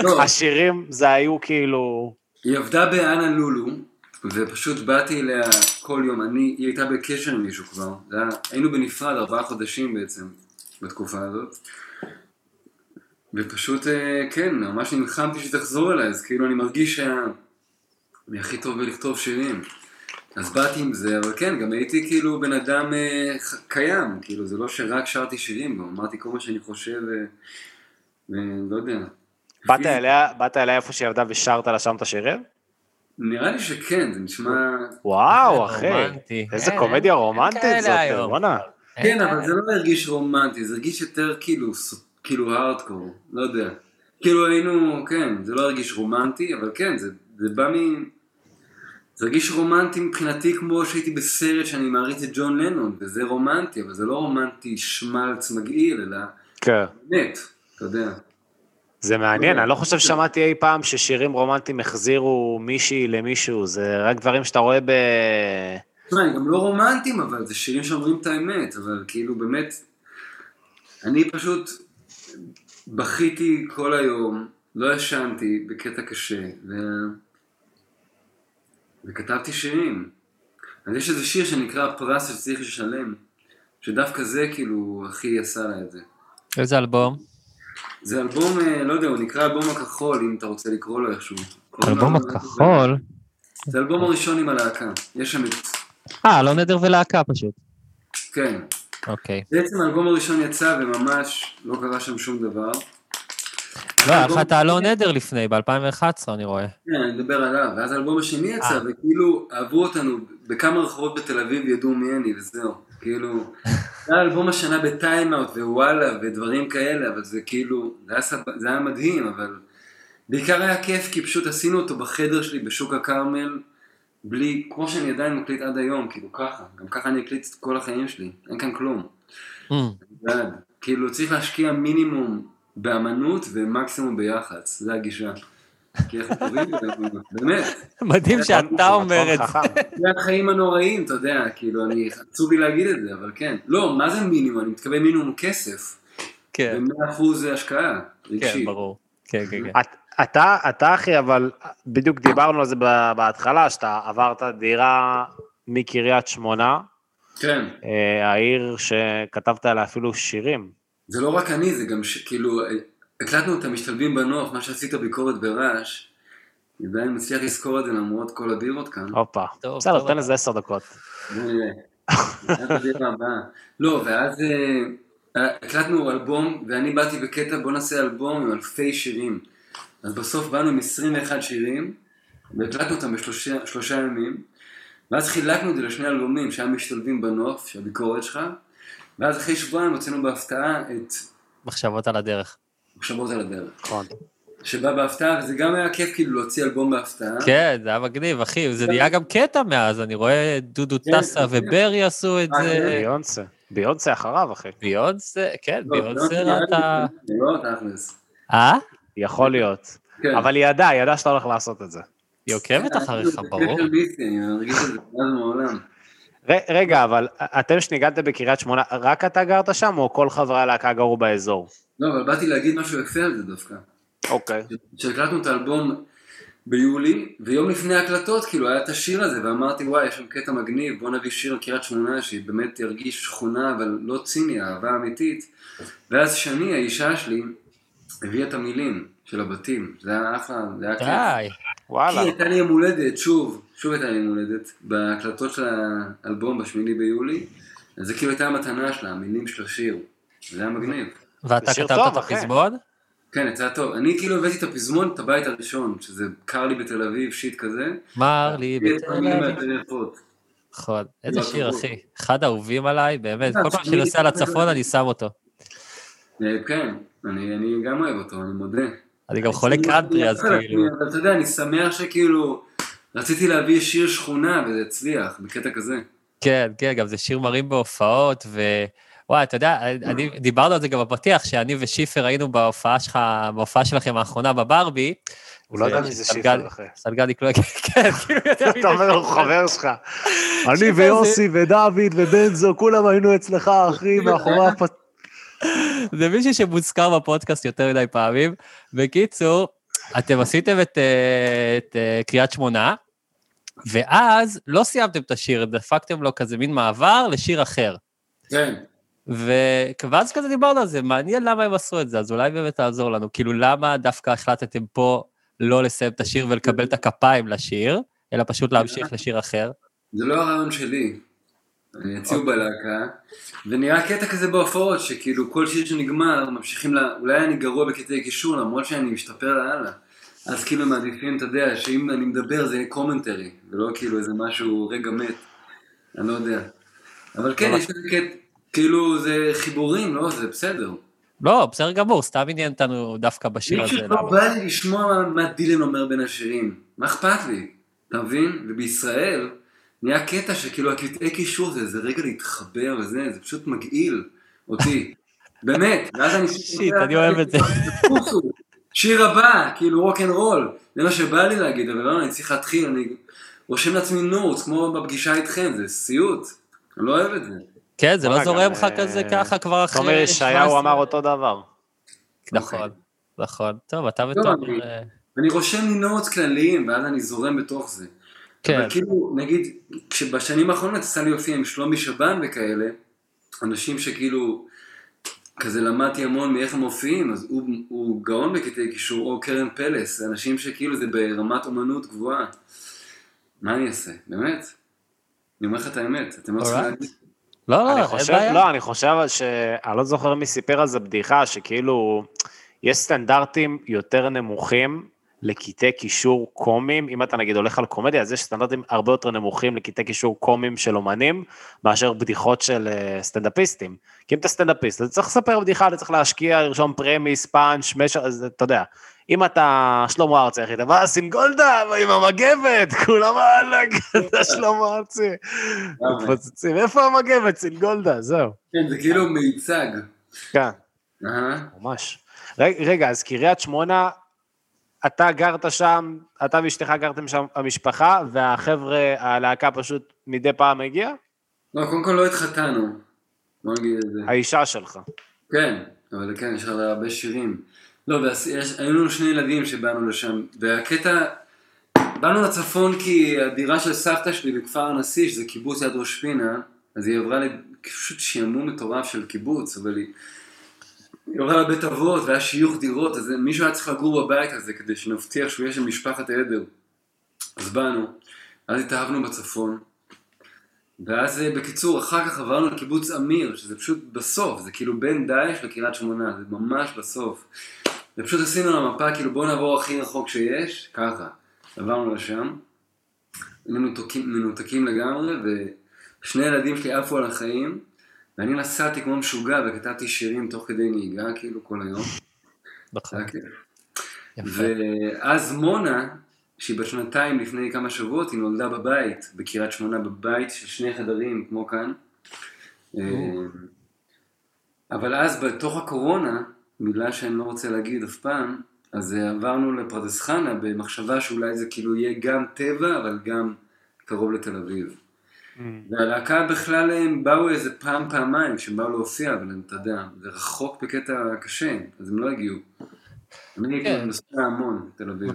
לא. השירים זה היו כאילו... היא עבדה באנה לולו, ופשוט באתי אליה כל יום, אני, היא הייתה בקשר עם מישהו כבר, היינו בנפרד ארבעה חודשים בעצם, בתקופה הזאת. ופשוט, אה, כן, ממש נלחמתי שתחזור אליי, אז כאילו אני מרגיש שאני הכי טוב בלכתוב שירים. אז באתי עם זה, אבל כן, גם הייתי כאילו בן אדם אה, קיים, כאילו זה לא שרק שרתי שירים, גם אמרתי כל מה שאני חושב, אה, ולא יודע. באת אליה, באת אליה איפה שהיא עבדה ושרת לה שם את השירים? נראה לי שכן, זה נשמע... וואו, אחי, רומנטי. איזה אין, קומדיה רומנטית זאת, היום. בואנה. כן, אבל זה לא הרגיש רומנטי, זה הרגיש יותר כאילו, כאילו הארדקור, לא יודע. כאילו היינו, כן, זה לא הרגיש רומנטי, אבל כן, זה, זה בא מ... זה הרגיש רומנטי מבחינתי כמו שהייתי בסרט שאני מעריץ את ג'ון לנון, וזה רומנטי, אבל זה לא רומנטי שמלץ מגעיל, אלא כן. באמת, אתה יודע. זה מעניין, אני לא חושב ששמעתי אי פעם ששירים רומנטיים החזירו מישהי למישהו, זה רק דברים שאתה רואה ב... תשמע, הם גם לא רומנטיים, אבל זה שירים שאומרים את האמת, אבל כאילו באמת, אני פשוט בכיתי כל היום, לא ישנתי בקטע קשה, ו... וכתבתי שירים. אז יש איזה שיר שנקרא הפרס שצריך לשלם, שדווקא זה כאילו הכי עשה לה את זה. איזה אלבום? זה אלבום, אה, לא יודע, הוא נקרא אלבום הכחול, אם אתה רוצה לקרוא לו איכשהו. אלבום הכחול? זה האלבום הראשון עם הלהקה, יש שם את... אה, לא נדר ולהקה פשוט. כן. אוקיי. בעצם האלבום הראשון יצא וממש לא קרה שם שום דבר. לא, היה לך את האלון נדר לפני, ב-2011, אני רואה. כן, אני מדבר עליו. ואז האלבום השני יצא, אה. וכאילו אהבו אותנו בכמה רחובות בתל אביב, ידעו מי אני, וזהו. כאילו, זה היה אלבום השנה בטיימאוט ווואלה ודברים כאלה, אבל זה כאילו, זה היה, סב... זה היה מדהים, אבל בעיקר היה כיף, כי פשוט עשינו אותו בחדר שלי בשוק הכרמל, בלי, כמו שאני עדיין מקליט עד היום, כאילו ככה. גם ככה אני אקליט את כל החיים שלי, אין כאן כלום. בעד. כאילו צריך להשקיע מינימום באמנות ומקסימום ביח"צ, זה הגישה. כי אנחנו טובים באמנות, באמת. מדהים שאתה אומר את זה. [LAUGHS] זה החיים הנוראים, אתה יודע, כאילו, אני, עצוב לי להגיד את זה, אבל כן. לא, מה זה מינימום? אני מתכוון מינימום כסף. כן, ומאה אחוז זה השקעה כן, רגשית. ברור. כן, כן, כן. את- אתה, אתה אחי, אבל בדיוק דיברנו על זה ב- בהתחלה, שאתה עברת דירה מקריית שמונה, כן. אה, העיר שכתבת עליה אפילו שירים. זה לא רק אני, זה גם ש... כאילו, הקלטנו את המשתלבים בנוף, מה שעשית ביקורת ברעש. אני עדיין מצליח לזכור את זה למרות כל הבירות כאן. הופה. בסדר. תן לזה עשר דקות. לא, ואז אה, הקלטנו אלבום, ואני באתי בקטע, בוא נעשה אלבום עם אלפי שירים. אז בסוף באנו עם 21 שירים, והקלטנו אותם בשלושה שלושה ימים, ואז חילקנו את זה לשני אלבומים שהיה משתלבים בנוף, של הביקורת שלך, ואז אחרי שבועיים הוצאנו בהפתעה את מחשבות על הדרך. מחשבות על הדרך. נכון. שבא בהפתעה, וזה גם היה כיף כאילו להוציא אלבום בהפתעה. כן, זה היה מגניב, אחי, זה נהיה גם קטע מאז, אני רואה דודו כן, טסה כן. וברי עשו את אה, זה. ביונסה. ביונסה אחריו, אחי. ביונסה, כן, לא, ביונסה ראתה... אה? יכול להיות. כן. אבל היא ידעה, היא ידעה שאתה הולך לעשות את זה. היא עוקבת אחריך, זה ברור. אני מרגיש את זה מאז ומעולם. רגע, אבל אתם שניגנתם בקריית שמונה, רק אתה גרת שם, או כל חברי הלהקה גרו באזור? לא, אבל באתי להגיד משהו יפה על זה דווקא. אוקיי. כשהקלטנו את האלבום ביולי, ויום לפני ההקלטות, כאילו, היה את השיר הזה, ואמרתי, וואי, יש שם קטע מגניב, בוא נביא שיר על קריית שמונה, שהיא באמת תרגיש שכונה, אבל לא ציני, אהבה אמיתית. ואז שני, האישה שלי, הביאה את המילים של הבתים. זה היה אחלה, זה היה כיף. די. כי וואלה. הייתה לי יום הולדת, שוב, שוב הייתה לי יום הולדת, בהקלטות של האלבום בשמיני ביולי, אז זה כאילו הייתה המתנה שלה, המילים של השיר. זה היה מגניב. ואתה כתבת את. הפזמון? כן, יצא טוב. אני כאילו הבאתי את הפזמון, את הבית הראשון, שזה קר לי בתל אביב, שיט כזה. מר לי בתל אביב. נכון, איזה לא, שיר, טוב. אחי. אחד האהובים עליי, באמת. אה, כל פעם שאני אני- נוסע לצפון אני שם אותו. אה, כן, אני אני גם אוהב אותו, אני מודה. אני גם חולה קאנטרי, אז כאילו... אבל אתה יודע, אני שמח שכאילו, רציתי להביא שיר שכונה, וזה הצליח, בקטע כזה. כן, כן, גם זה שיר מרים בהופעות, ו... וואי, אתה יודע, אני, דיברנו על זה גם בפתיח, שאני ושיפר היינו בהופעה שלך, בהופעה שלכם האחרונה בברבי. הוא לא יודע מי זה שיפר, אחי. סלגדיק לא... כן, כאילו, יודע מי אתה אומר, הוא. חבר שלך. אני ויוסי ודוד ובנזו, כולם היינו אצלך, אחי, [LAUGHS] מאחורי הפ... זה מישהו שמוזכר בפודקאסט יותר מדי פעמים. בקיצור, אתם עשיתם את, אה, את אה, קריית שמונה, ואז לא סיימתם את השיר, דפקתם לו כזה מין מעבר לשיר אחר. כן. ואז כזה דיברנו על זה, מעניין למה הם עשו את זה, אז אולי באמת תעזור לנו. כאילו, למה דווקא החלטתם פה לא לסיים את השיר ולקבל את הכפיים לשיר, אלא פשוט להמשיך לשיר אחר? זה לא הרעיון שלי. אני הציעו בלהקה, ונראה קטע כזה בהופעות, שכאילו כל שיר שנגמר, ממשיכים ל... אולי אני גרוע בקטעי קישור, למרות שאני משתפר לאללה. אז כאילו מעדיפים, אתה יודע, שאם אני מדבר זה קומנטרי, ולא כאילו איזה משהו רגע מת. אני לא יודע. אבל כן, יש כזה קטע, כאילו זה חיבורים, לא? זה בסדר. לא, בסדר גמור, סתם עניין אותנו דווקא בשיר הזה. פשוט לא. בא לי לשמוע מה דילן אומר בין השירים. מה אכפת לי? אתה מבין? ובישראל נהיה קטע שכאילו הקטעי קישור זה איזה רגע להתחבר וזה, זה פשוט מגעיל אותי. [LAUGHS] באמת. ואז אני... shit, אני אוהב את זה. [LAUGHS] שיר הבא, כאילו rock and roll. זה מה שבא לי להגיד, אבל לא, אני צריך להתחיל, אני רושם לעצמי notes, כמו בפגישה איתכם, זה סיוט. אני לא אוהב את זה. כן, זה לא זורם לך אה, כזה ככה כבר אחרי... תומר ישעיהו 17. אמר אותו דבר. נכון, נכון. טוב, אתה ותומר... אני- אה, אני רושם לי נוטס כלליים, ואז אני זורם בתוך זה. כן, אבל כאילו, נגיד, כשבשנים האחרונות יצא לי להופיע עם שלומי שבן וכאלה, אנשים שכאילו, כזה למדתי המון מאיך הם מופיעים, אז הוא, הוא גאון בקטעי קישור, או קרן פלס, זה אנשים שכאילו זה ברמת אומנות גבוהה. מה אני אעשה? באמת? אני אומר לך את האמת, אתם לא צריכים. להגיד. לא, לא, אני אין חושב, בעיה. לא, אני חושב ש... אני לא זוכר מי סיפר על זה בדיחה, שכאילו, יש סטנדרטים יותר נמוכים לקטעי קישור קומיים, אם אתה נגיד הולך על קומדיה, אז יש סטנדרטים הרבה יותר נמוכים לקטעי קישור קומיים של אומנים, מאשר בדיחות של אה, סטנדאפיסטים. כי אם אתה סטנדאפיסט, אתה צריך לספר בדיחה, אתה צריך להשקיע, לרשום premise, punch, משר, אז אתה יודע. אם אתה שלמה ארצי, אחי, אתה בא לשים גולדה עם המגבת, [LAUGHS] כולם וואלכ, אתה שלמה ארצי. מתפוצצים, איפה המגבת, סין גולדה, זהו. כן, זה כאילו מיצג. כן. ממש. רגע, אז קריית שמונה, אתה גרת שם, אתה ואשתך גרתם שם, המשפחה, והחבר'ה, הלהקה פשוט מדי פעם הגיע? לא, קודם כל לא התחתנו. בוא נגיד את זה. האישה שלך. כן, אבל כן, יש לה הרבה שירים. לא, ועש- יש- היו לנו שני ילדים שבאנו לשם, והקטע, באנו לצפון כי הדירה של סבתא שלי בכפר הנשיא, שזה קיבוץ יד ראש פינה, אז היא עברה לי פשוט שעמום מטורף של קיבוץ, אבל היא... היא עברה לבית אבות והיה שיוך דירות, אז מישהו היה צריך לגור בבית הזה כדי שנבטיח שהוא יהיה של משפחת עדר. אז באנו, אז התאהבנו בצפון, ואז אה, בקיצור, אחר כך עברנו לקיבוץ אמיר, שזה פשוט בסוף, זה כאילו בין דאעש לקריית שמונה, זה ממש בסוף. ופשוט עשינו על המפה, כאילו בואו נעבור הכי רחוק שיש, ככה. עברנו לשם, היינו מנותקים, לגמרי, ושני ילדים שלי עפו על החיים, ואני נסעתי כמו משוגע וכתבתי שירים תוך כדי נהיגה, כאילו כל היום. נכון. ואז מונה, שהיא בשנתיים לפני כמה שבועות, היא נולדה בבית, בקריית שמונה, בבית של שני חדרים, כמו כאן. אה, אבל אז בתוך הקורונה, מילה שאני לא רוצה להגיד אף פעם, אז עברנו לפרדס חנה במחשבה שאולי זה כאילו יהיה גם טבע, אבל גם קרוב לתל אביב. והלהקה בכלל הם באו איזה פעם, פעמיים, שהם באו להופיע, אבל הם, אתה יודע, זה רחוק בקטע קשה, אז הם לא הגיעו. אני כן. כאילו נוסע המון בתל אביב.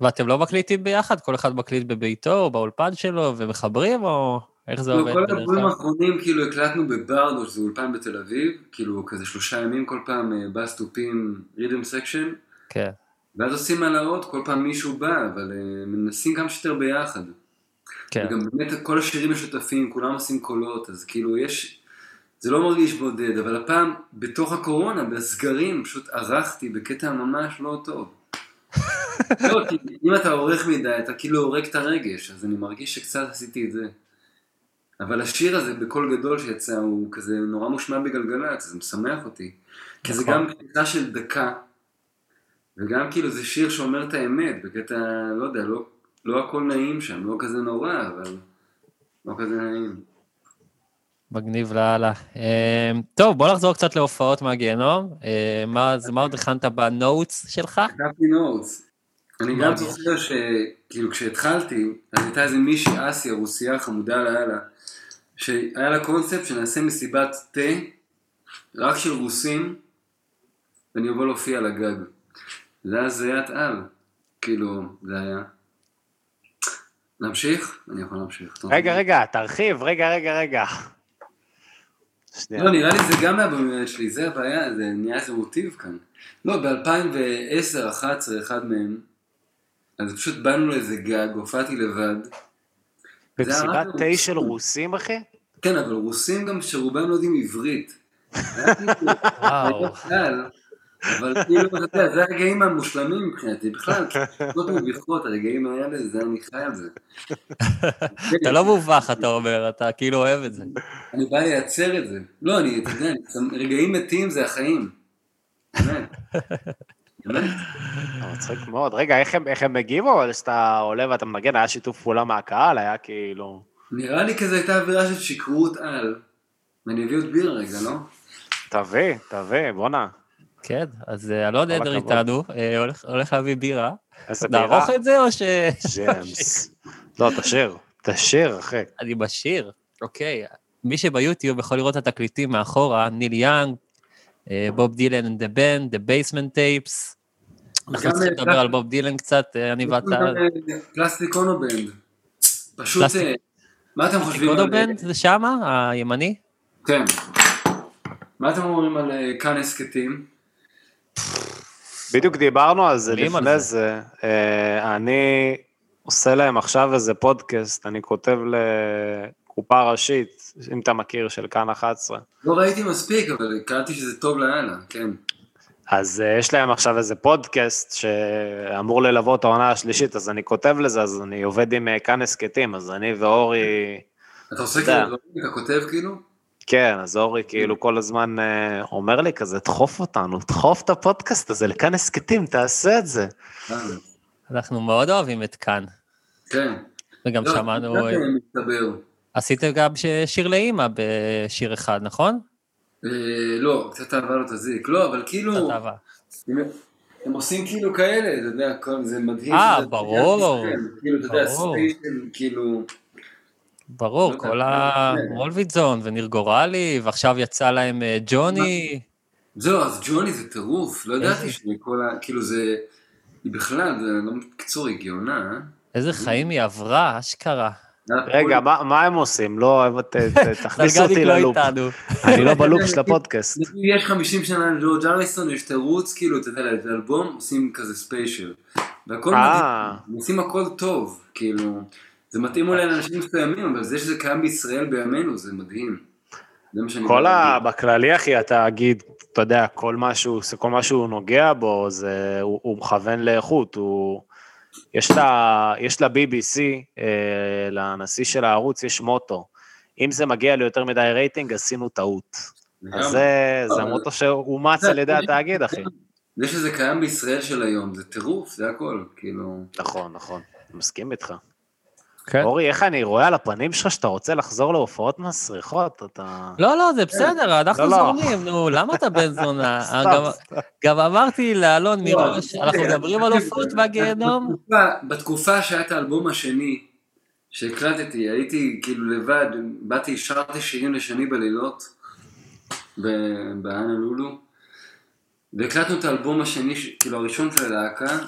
ואתם לא מקליטים ביחד? כל אחד מקליט בביתו או באולפן שלו ומחברים, או איך זה לא, עובד כל כלל? האחרונים כאילו הקלטנו בברדו, שזה אולפן בתל אביב, כאילו כזה שלושה ימים כל פעם, אה, בס תופים, rhythm section, כן. ואז עושים העלאות, כל פעם מישהו בא, אבל אה, מנסים כמה שיותר ביחד. כן. וגם באמת כל השירים משותפים, כולם עושים קולות, אז כאילו יש, זה לא מרגיש בודד, אבל הפעם בתוך הקורונה, בסגרים, פשוט ערכתי בקטע ממש לא טוב. [LAUGHS] לא, כי אם אתה עורך מדי, אתה כאילו הורג את הרגש, אז אני מרגיש שקצת עשיתי את זה. אבל השיר הזה בקול גדול שיצא, הוא כזה נורא מושמע בגלגלצ, זה משמח אותי. כי זה נכון. גם קטע של דקה, וגם כאילו זה שיר שאומר את האמת, בקטע, לא יודע, לא, לא הכל נעים שם, לא כזה נורא, אבל לא כזה נעים. מגניב לאללה. אה, טוב, בוא נחזור קצת להופעות מהגיהנום. אה, מה עוד הכנת בנוטס שלך? כתבתי נוטס. אני גם? זוכר שכאילו כשהתחלתי, אז הייתה איזה מישהי אסיה, רוסיה חמודה לאללה, שהיה לה קונספט שנעשה מסיבת תה, רק של רוסים, ואני אבוא להופיע על הגג. זה היה זיית על, כאילו, זה היה. להמשיך? אני יכול להמשיך. טוב. רגע, רגע, תרחיב, רגע, רגע, רגע. לא, נראה לי זה גם מהבמיות שלי, זה הבעיה, זה נהיה איזה מוטיב כאן. לא, ב-2010-2011, אחד מהם, אז פשוט באנו לאיזה גג, הופעתי לבד. היה במסיבת תה של רוסים, אחי? כן, אבל רוסים גם שרובם לא יודעים עברית. [LAUGHS] היה כאילו- וואו. אבל כאילו, אתה יודע, זה הרגעים המושלמים מבחינתי, בכלל, לא מביכות, הרגעים האלה, זה אני חי על זה. אתה לא מובך, אתה אומר, אתה כאילו אוהב את זה. אני בא לייצר את זה. לא, אני, אתה יודע, רגעים מתים זה החיים. באמת. מצחיק מאוד. רגע, איך הם- הגיבו? על שאתה עולה ואתה מנגן, היה שיתוף פעולה מהקהל, היה כאילו... נראה לי כזה הייתה אווירה של שכרות על. ואני אביא עוד בירה רגע, לא? תביא, תביא, בואנה. כן, אז אה, אלון עדר. איתנו, אה, הולך- להביא בירה. נערוך את זה או ש... ג'מס. [LAUGHS] לא, תשאיר. תשאיר, אחי. אני בשיר. אוקיי. מי שביוטיוב יכול לראות את התקליטים מאחורה, ניל יאנג, אה, בוב דילן and the band, the basement tapes. אנחנו צריכים לדבר על בוב דילן קצת, אני ואתה. Plastic Ono Band. פשוט, מה אתם חושבים על... קודו בנד זה שמה, הימני? כן. מה אתם אומרים על כאן הסכתים? בדיוק דיברנו על זה לפני זה. זה. אה, אני עושה להם עכשיו איזה פודקאסט, אני כותב לקופה ראשית, אם אתה מכיר, של כאן 11. לא ראיתי מספיק, אבל קראתי שזה טוב לאללה, כן. אז uh, יש להם עכשיו איזה פודקאסט שאמור ללוות את העונה השלישית, אז אני כותב לזה, אז אני עובד עם uh, כאן הסכתים, אז אני ואורי, אתה עושה. כאילו, אתה כותב כאילו? כן, אז אורי כאילו כל הזמן uh, אומר לי כזה, דחוף אותנו, דחוף את הפודקאסט הזה לכאן הסכתים, תעשה את זה. אה, אנחנו מאוד אוהבים את כאן. כן. וגם לא, שמענו, אה, אה, מסתבר. עשיתם גם שיר לאימא בשיר אחד, נכון? אה, לא, קצת אהבה לא תזיק. לא, אבל כאילו, קצת אהבה. הם- הם עושים כאילו כאלה, אתה יודע, זה מדהים. אה, ברור. כאילו, אתה יודע. ספיישל, כאילו... ברור, לא כל יודע, ה... וולביטזון וניר גורלי, ועכשיו יצא להם אה, ג'וני. זהו, אז ג'וני זה טירוף, לא ידעתי איזה- שכל ה... כאילו זה... היא בכלל, זה לא בקיצור, היא גאונה, אה? איזה חיים היא עברה, אשכרה. רגע, מה, הם עושים? לא, ת, ת, [LAUGHS] תכניסו אותי לא ללופ. [LAUGHS] אני לא [LAUGHS] בלופ של הפודקאסט. יש 50 שנה לג'ורג' הריסון, יש תירוץ, כאילו, אתה יודע, לאלבום עושים כזה special. והכל מדהים, אה, הם עושים הכל טוב, כאילו, זה מתאים אולי לאנשים מסוימים, אבל זה שזה קיים בישראל בימינו, זה מדהים. זה מה שאני... כל ה... בכללי, אחי, אתה אגיד, אתה יודע, כל מה שהוא, כל מה שהוא נוגע בו, זה, הוא, הוא מכוון לאיכות, הוא... יש לה, יש לה BBC, אה, לנשיא של הערוץ יש מוטו. אם זה מגיע ליותר מדי רייטינג, עשינו טעות. אז. זה, זה המוטו שאומץ על ידי התאגיד, אחי. זה שזה קיים בישראל של היום, זה טירוף, זה הכל, כאילו... נכון, נכון, מסכים איתך. כן. אורי, איך אני רואה על הפנים שלך שאתה רוצה לחזור להופעות מסריחות? אתה... לא, לא, זה בסדר, אנחנו לא, לא. זורמים, נו, למה אתה בן זונה? [LAUGHS] גם- אמרתי לאלון מראש, לא, אנחנו רגע, מדברים על הופעות מהגיהנום? בתקופה- בתקופה שהיה את האלבום השני, שהקלטתי, הייתי כאילו לבד, באתי, שרתי שירים לשני בלילות, ב- באנה לולו, והקלטנו את האלבום השני, כאילו הראשון של הלהקה,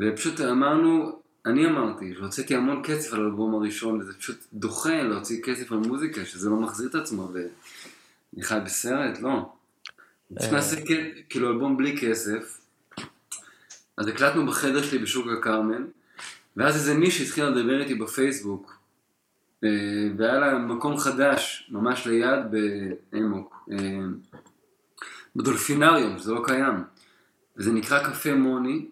ופשוט אמרנו, אני אמרתי, שהוצאתי המון כסף על האלבום הראשון, וזה פשוט דוחה להוציא כסף על מוזיקה, שזה לא מחזיר את עצמו, ואני חי בסרט, לא. צריך לעשות כאילו אלבום בלי כסף, אז הקלטנו בחדר שלי בשוק הכרמל, ואז איזה מישהי התחילה לדבר איתי בפייסבוק, אה, והיה לה מקום חדש, ממש ליד באמוק, אה, בדולפינריום, שזה לא קיים, וזה נקרא קפה מוני,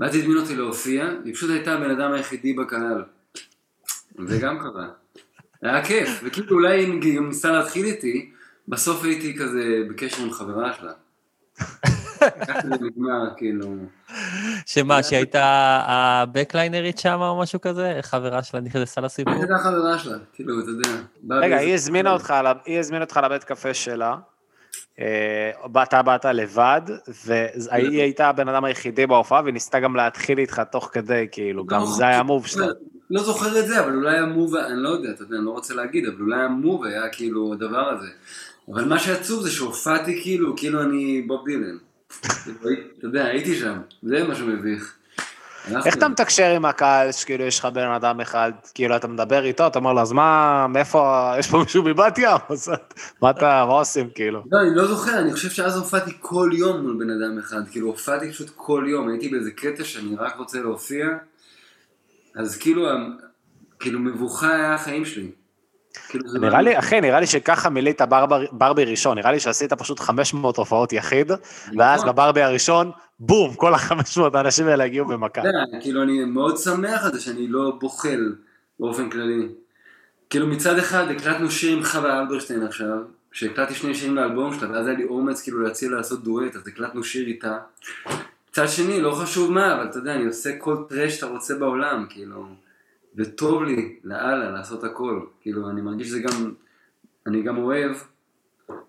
ואז הזמין אותי להופיע, היא פשוט הייתה הבן אדם היחידי בקהל. זה גם קרה. היה כיף, וכאילו אולי היא גם ניסה להתחיל איתי, בסוף הייתי כזה בקשר עם חברה שלה. ככה זה נגמר, כאילו. שמה, שהייתה הבקליינרית שם או משהו כזה? חברה שלה נכנסה לסיפור? הייתה חברה שלה, כאילו, אתה יודע. רגע, היא הזמינה אותך, היא לבית קפה שלה, אתה באת לבד, והיא הייתה הבן אדם היחידי בהופעה, והיא ניסתה גם להתחיל איתך תוך כדי, כאילו, גם זה היה המוב שלה. לא זוכר את זה, אבל אולי המוב, אני לא יודע, אתה יודע, אני לא רוצה להגיד, אבל אולי המוב היה כאילו הדבר הזה. אבל מה שעצוב זה שהופעתי כאילו, כאילו אני בוב דילן. [LAUGHS] כאילו, אתה יודע, הייתי שם, זה מה שמביך. איך אתה מתקשר עם הקהל, שכאילו יש לך בן אדם אחד, כאילו אתה מדבר איתו, אתה אומר לו, אז מה, מאיפה, [LAUGHS] יש פה מישהו מבת ים? [LAUGHS] מה אתה, מה עושים, כאילו? לא, אני לא זוכר, אני חושב שאז הופעתי כל יום מול בן אדם אחד, כאילו הופעתי פשוט כל יום, הייתי באיזה קטע שאני רק רוצה להופיע, אז כאילו, כאילו מבוכה היה החיים שלי. כאילו, נראה לי, אחי, נראה לי שככה מילאת ברבי ראשון, נראה לי שעשית פשוט 500 הופעות יחיד, ואז נכון. בברבי הראשון, בום, כל ה-500 האנשים האלה הגיעו במכה. יודע, כאילו אני מאוד שמח על זה שאני לא בוחל באופן כללי. כאילו מצד אחד הקלטנו שיר עם חווה אלברשטיין עכשיו, שהקלטתי שני שירים לאלבום שלה, ואז היה לי אומץ כאילו להציע לה לעשות דואט, אז הקלטנו שיר איתה. מצד שני, לא חשוב מה, אבל אתה יודע, אני עושה כל טרש שאתה רוצה בעולם, כאילו, וטוב לי, לאללה, לעשות הכל. כאילו, אני מרגיש שזה גם, אני גם אוהב,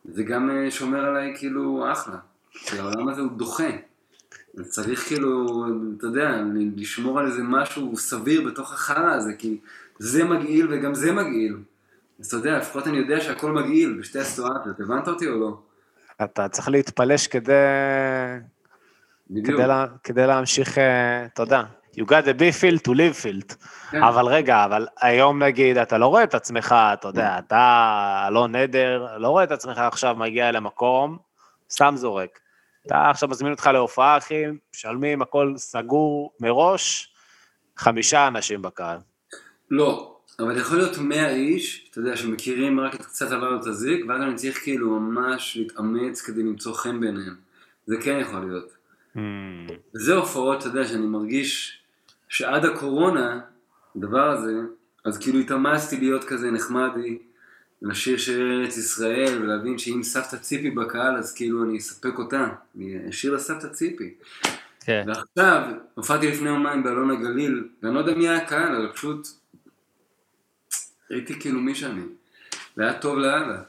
זה גם אה, שומר עליי כאילו אחלה. כי העולם הזה הוא דוחה. צריך כאילו, אתה יודע, לשמור על איזה משהו סביר בתוך החרא הזה, כי זה מגעיל וגם זה מגעיל. אז אתה יודע, לפחות אני יודע שהכל מגעיל בשתי הסיטואציות, הבנת אותי או לא? אתה צריך להתפלש כדי, בדיוק. כדי, לה, כדי להמשיך, אתה יודע, you got a be field to live field. כן. אבל רגע, אבל היום נגיד, אתה לא רואה את עצמך, אתה יודע, אתה לא נדר, לא רואה את עצמך עכשיו מגיע למקום, סתם זורק. אתה עכשיו מזמין אותך להופעה, אחי, משלמים, הכל סגור מראש, חמישה אנשים בקהל. לא, אבל יכול להיות 100 איש, אתה יודע, שמכירים רק את קצת עבר את הזיק, ואז אני צריך כאילו ממש להתאמץ כדי למצוא חן בעיניהם. זה כן יכול להיות. וזה הופעות, אתה יודע, שאני מרגיש שעד הקורונה, הדבר הזה, אז כאילו התאמצתי להיות כזה נחמדי, לשיר שיר ארץ ישראל, ולהבין שאם סבתא ציפי בקהל, אז כאילו אני אספק אותה. אני אשיר לסבתא ציפי. כן. ועכשיו, הופעתי לפני יומיים באלון הגליל, ואני לא יודע מי היה הקהל, אבל פשוט הייתי כאילו מי שאני. והיה טוב לאללה.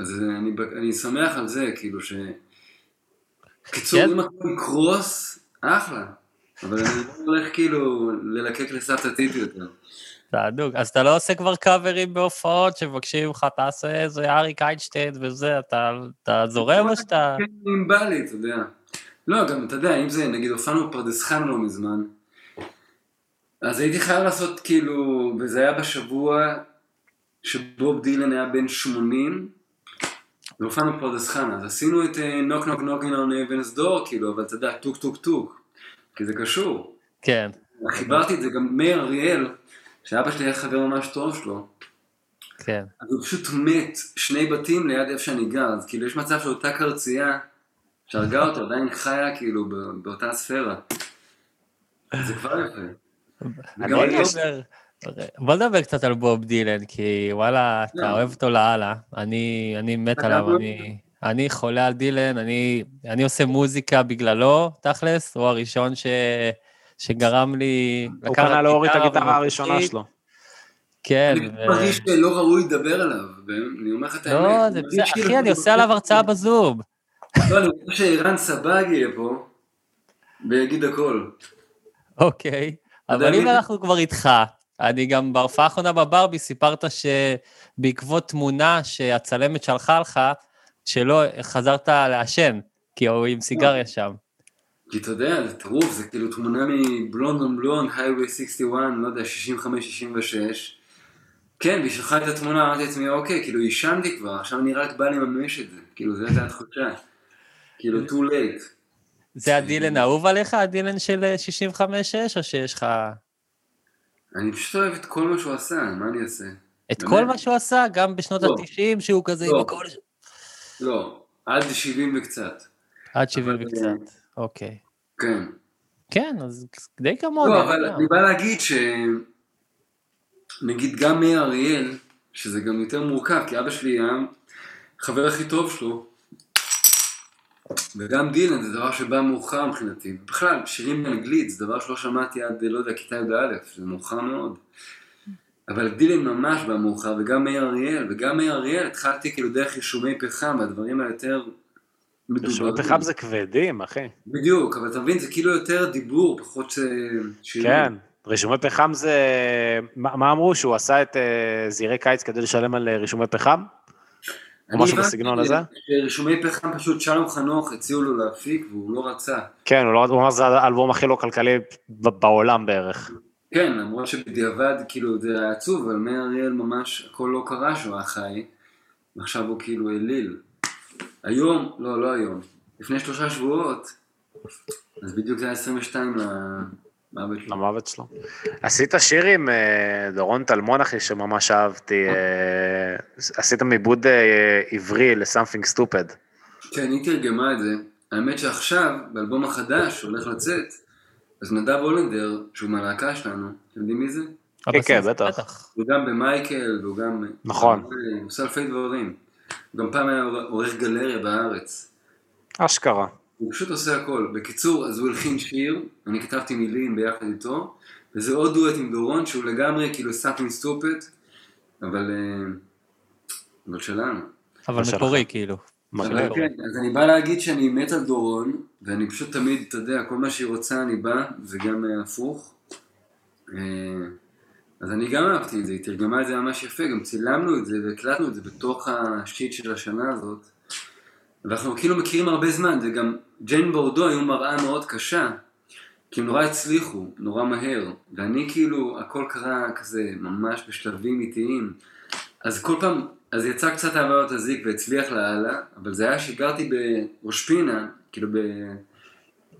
אז אני, אני שמח על זה, כאילו ש... קיצור, כן. אם הכל יקרוס, אחלה. אבל אני לא הולך כאילו ללקק לסבתא ציפי יותר. תענוג. אז אתה לא עושה כבר קאברים בהופעות שמבקשים ממך, תעשה איזה אריק איינשטיין וזה, אתה אתה זורם או שאתה... כן, אם בא לי, אתה יודע. לא, גם, אתה יודע, אם זה, נגיד, הופענו בפרדס חנה לא מזמן, אז הייתי חייב לעשות כאילו, וזה היה בשבוע שבוב דילן היה בן 80, והופענו בפרדס חנה, אז עשינו את knock knock knockin' on heaven's door, כאילו, אבל אתה יודע, טוק טוק טוק, כי זה קשור. כן. חיברתי את זה גם מאיר אריאל, שאבא שלי היה חבר ממש טוב שלו, כן. אז הוא פשוט מת שני בתים ליד איפה שאני גר, אז כאילו יש מצב שאותה קרצייה שהרגה אותו עדיין חיה כאילו באותה ספירה. זה כבר יפה. בוא לא- נדבר- בוא נדבר קצת על בוב דילן, כי וואלה, אתה לא. אוהב אותו לאללה. אני מת עליו, אני... אני חולה על דילן, אני, אני עושה מוזיקה בגללו, תכלס, הוא הראשון ש, שגרם לי הוא פנה להוריד את הגיטרה הראשונה. שלו. כן. אני ו- מרגיש שלא ראוי לדבר עליו, ואני אומר לך את האמת. לא, זה בסדר, כאילו- אחי, אני עושה עליו הרצאה בזום. לא, אני רוצה שערן סבג יהיה פה, ויגיד הכל. אוקיי, אבל אם אנחנו כבר איתך, אני גם בהופעה האחרונה בברבי סיפרת שבעקבות תמונה שהצלמת שלחה לך, שלא חזרת לעשן, כי הוא עם סיגריה שם. כי אתה יודע, זה טירוף, זה כאילו תמונה מבלונד און בלונד, הייווי 61, לא יודע, 65-66. כן, והיא שלחה את התמונה, אמרתי לעצמי, אוקיי, כאילו עישנתי כבר, עכשיו אני רק בא לממש את זה. כאילו, זו הייתה התחושה. כאילו, too late. זה הדילן האהוב עליך, הדילן של אה, 65-6, או שיש לך... אני פשוט אוהב את כל מה שהוא עשה, מה אני אעשה? את? כל מה שהוא עשה, גם בשנות לא. ה-90, שהוא כזה עם לא. הכל... לא, עד 70 וקצת. עד 70 אבל- וקצת, אוקיי. כן. כן, אז די כמוני. לא, אבל. אני בא להגיד ש... נגיד גם מאיר אריאל, שזה גם יותר מורכב, כי אבא שלי היה חבר הכי טוב שלו, וגם דילן זה דבר שבא מאוחר מבחינתי. בכלל, שירים באנגלית זה דבר שלא שמעתי עד, לא יודע, כיתה י"א, זה מאוחר מאוד. אבל דילן ממש בא מאוחר, וגם מאיר אריאל, וגם מאיר אריאל התחלתי כאילו דרך רישומי פחם, והדברים היותר מדוברים. רישומי פחם זה כבדים, אחי. בדיוק, אבל אתה מבין, זה כאילו יותר דיבור, פחות ש... שירים. כן. רישומי פחם זה... מה מה אמרו? שהוא עשה את אה, זעירי קיץ כדי לשלם על אה, רישומי פחם? או משהו בסגנון הזה? שרישומי פחם פשוט שלום חנוך הציעו לו להפיק והוא לא רצה. כן, הוא לא- אמר שזה האלבום הכי לא כלכלי בעולם בערך. כן, למרות שבדיעבד כאילו זה היה עצוב, אבל מאיר אריאל ממש הכל לא קרה שהוא היה חי, ועכשיו הוא כאילו אליל. היום, לא, לא היום, לפני שלושה שבועות, אז בדיוק זה היה 22 למוות שלו. למוות שלו. עשית שיר עם אה, דורון טלמון, אחי, שממש אהבתי. אה, עשית עיבוד אה, עברי ל-something stupid. כן, היא תרגמה את זה. האמת שעכשיו, באלבום החדש שהולך לצאת, אז נדב הולנדר, שהוא מהלהקה שלנו, אתם יודעים מי זה? הבסיס, כן, בטח. הוא גם במייקל, והוא גם... נכון. הוא עושה אלפי דברים. הוא גם פעם היה עורך גלריה בארץ. אשכרה. הוא פשוט עושה הכל. בקיצור, אז הוא הלחין שיר, אני כתבתי מילים ביחד איתו, וזה עוד דואט עם דורון שהוא לגמרי כאילו Something Stupid, אבל... אה, אבל שלנו. אבל. מקורי, כאילו. אז אני בא להגיד שאני מת על דורון, ואני פשוט תמיד, אתה יודע, כל מה שהיא רוצה אני בא, וגם אה, הפוך. אה, אז אני גם אהבתי את זה, היא תרגמה את זה ממש יפה, גם צילמנו את זה והקלטנו את זה בתוך השיט של השנה הזאת. ואנחנו כאילו מכירים הרבה זמן, וגם ג'יין בורדו היו מראה מאוד קשה, כי הם נורא הצליחו, נורא מהר, ואני כאילו, הכל קרה כזה ממש בשלבים איטיים. אז כל פעם, אז יצא קצת אהבה הזיק והצליח לאללה, אבל זה היה שגרתי בראש פינה, כאילו ב-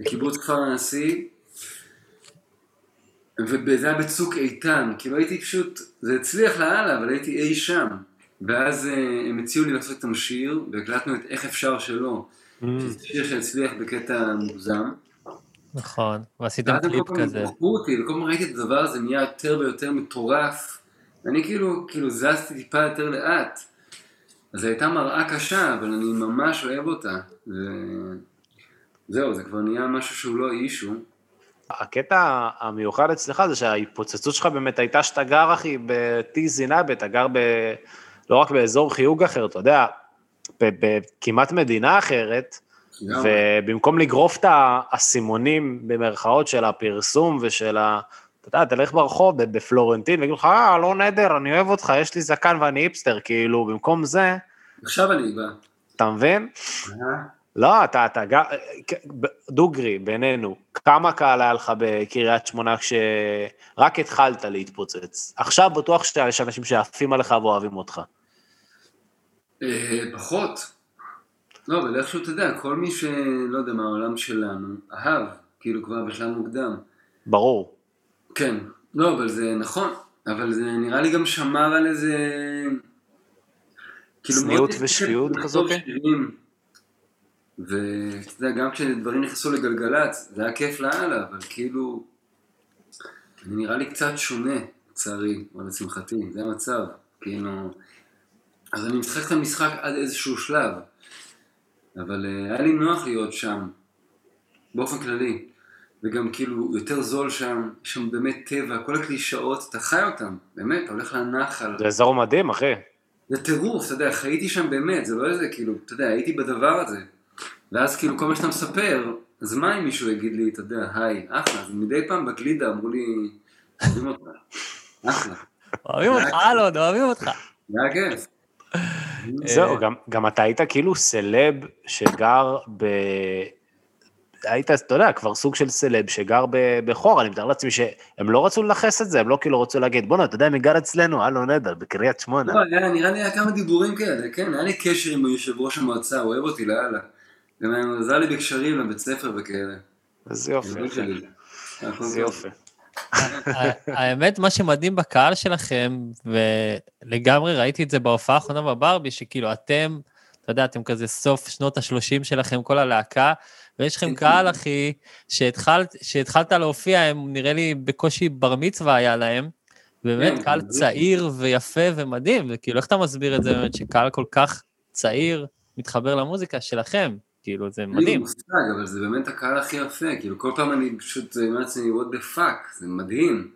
בקיבוץ כפר הנשיא, וזה היה בצוק איתן, כאילו הייתי פשוט, זה הצליח לאללה, אבל הייתי אי שם. ואז אה, הם הציעו לי לעשות איתם שיר, והקלטנו את איך אפשר שלא, שזה שיר שהצליח בקטע מוגזם. נכון, ועשיתם ואז הם קליפ כל פעם כזה. אותי, וכל פעם ראיתי את הדבר הזה נהיה יותר ויותר מטורף. ואני כאילו, כאילו זזתי טיפה יותר לאט. אז זו הייתה מראה קשה, אבל אני ממש אוהב אותה. ו... זהו, זה כבר נהיה משהו שהוא לא אישו. הקטע המיוחד אצלך זה שההתפוצצות שלך באמת הייתה שאתה גר, אחי, בטי זינאבה, אתה גר ב... לא רק באזור חיוג אחר, אתה יודע, בכמעט מדינה אחרת. ובמקום לגרוף את האסימונים במרכאות של הפרסום ושל ה... אתה יודע, תלך ברחוב בפלורנטין ויגידו לך, אה, לא נדר, אני אוהב אותך, יש לי זקן ואני היפסטר, כאילו, במקום זה, עכשיו אני בא. אתה מבין? אה? לא, אתה, אתה גר, דוגרי, בינינו, כמה קהל היה לך בקריית שמונה כשרק התחלת להתפוצץ? עכשיו בטוח שיש אנשים שעפים עליך ואוהבים אותך. אה, פחות. לא, אבל איכשהו אתה יודע, כל מי שלא יודע, מהעולם שלנו, אהב, כאילו כבר בשלב מוקדם. ברור. כן, לא, אבל זה נכון, אבל זה נראה לי גם שמר על איזה... כאילו, צניעות ושפיות כזאת? ואתה יודע, גם כשדברים נכנסו לגלגלצ, זה היה כיף לאללה, אבל כאילו... זה נראה לי קצת שונה, לצערי, או לשמחתי, זה המצב, כאילו... אז אני משחק את המשחק עד איזשהו שלב. אבל אה, היה לי נוח להיות שם, באופן כללי. וגם כאילו יותר זול שם, יש שם באמת טבע, כל הקלישאות, אתה חי אותם, באמת, אתה הולך לנחל. זה אזור מדהים, אחי. זה טירוף, אתה יודע, חייתי שם באמת, זה לא איזה, כאילו, אתה יודע, הייתי בדבר הזה. ואז כאילו כל מה שאתה מספר, אז מה אם מישהו יגיד לי, אתה יודע, היי, אחלה, אז מדי פעם בגלידה אמרו לי, אוהבים אותך, אחלה, אוהבים אותך, אלון, אוהבים אותך. זה היה כיף. זהו, גם, גם אתה היית כאילו סלב שגר ב... היית, אתה יודע, כבר סוג של סלב שגר בחור, אני מתאר לעצמי שהם לא רצו לנכס את זה, הם לא כאילו רצו להגיד, בואנה, אתה יודע מי גר אצלנו? הלו נדר, בקריית שמונה. לא, היה, נראה לי היה כמה דיבורים כאלה, כן, היה לי קשר עם יושב ראש המועצה, הוא אוהב אותי לאללה. גם היה עזר לי בקשרים לבית ספר וכאלה. איזה יופי, איזה טוב. יופי. האמת, מה שמדהים בקהל שלכם, ולגמרי ראיתי את זה בהופעה האחרונה בברבי, שכאילו אתם, אתה יודע, אתם כזה סוף שנות ה-30 שלכם, כל הלהקה, ויש לכם קהל, אחי, שהתחלת, שהתחלת להופיע, הם נראה לי בקושי בר מצווה היה להם, ובאמת כן, קהל. צעיר ויפה ומדהים, וכאילו, איך אתה מסביר את זה באמת, שקהל כל כך צעיר מתחבר למוזיקה שלכם? כאילו, זה אין לי מדהים. מושג, אבל זה באמת הקהל הכי יפה, כאילו כל פעם אני פשוט אומר לעצמי, what the fuck, זה מדהים.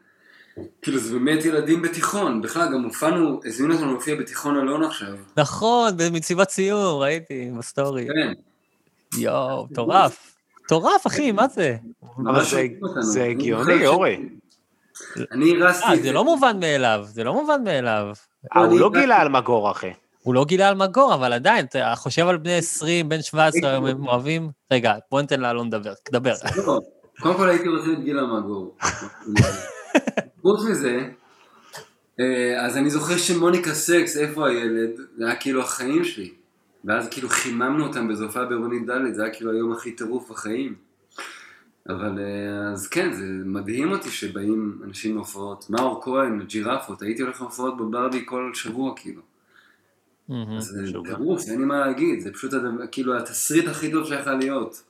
כאילו זה באמת ילדים בתיכון, בכלל גם הופענו, הזמינו אותנו להופיע בתיכון אלון עכשיו. נכון, במציבת סיום, ראיתי, בסטורי. כן, יואו, מטורף. מטורף, אחי, מה זה? אבל זה-. זה הגיוני, אורי. אני הרסתי אה, את זה לא מובן מאליו, זה לא מובן מאליו. אה, הוא לא גילה על מגור, אחי. הוא לא גילה על מגור, אבל עדיין, אתה חושב על בני 20, בן 17, היום הם אוהבים... רגע, בוא ניתן לאלון לדבר, דבר. לא, קודם כל הייתי רוצה את גיל המאגור. חוץ מזה, אה, אז אני זוכר שמוניקה סקס, איפה הילד? זה היה כאילו החיים שלי. ואז כאילו חיממנו אותם באיזו הופעה בעירונית ד', זה היה כאילו היום הכי טירוף בחיים. אבל אה, אז כן, זה מדהים אותי שבאים אנשים להופעות. מאור כהן, ג'ירפות, הייתי הולך להופעות בברבי כל שבוע כאילו. אז זה. טירוף, אין לי מה להגיד, זה פשוט כאילו התסריט הכי טוב שיכול להיות.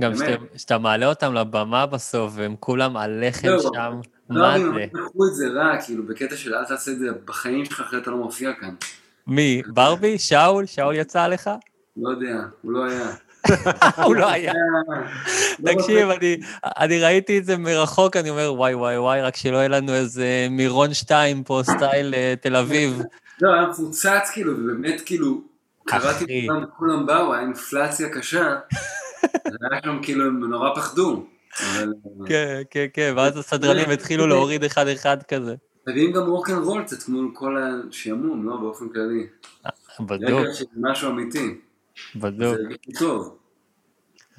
גם באמת. שאתה- שאתה מעלה אותם לבמה בסוף, והם כולם עליכם לא, שם, לא, מה הם זה? ממש לקחו את זה רע, כאילו, בקטע של אל תעשה את זה בחיים שלך, אחרת אתה לא מופיע כאן. מי? ברבי? שאול? שאול יצא עליך? לא יודע, הוא לא היה. [LAUGHS] הוא לא היה. לא [LAUGHS] תקשיב, אני, אני ראיתי את זה מרחוק, אני אומר, וואי, וואי, וואי, רק שלא יהיה לנו איזה מירון 2 פה, סטייל אה, תל אביב. [LAUGHS] לא, היה מפוצץ כאילו, ובאמת כאילו, קראתי אחי. לכולם, כולם באו, היה אינפלציה קשה, היה שם כאילו, הם נורא פחדו. אבל כן, כן, כן, ואז הסדרנים התחילו להוריד אחד-אחד כזה. מביאים גם רוקנרול קצת מול כל השעמום, לא, באופן כללי. בדוק, רגע של משהו אמיתי. בדוק, זה טוב.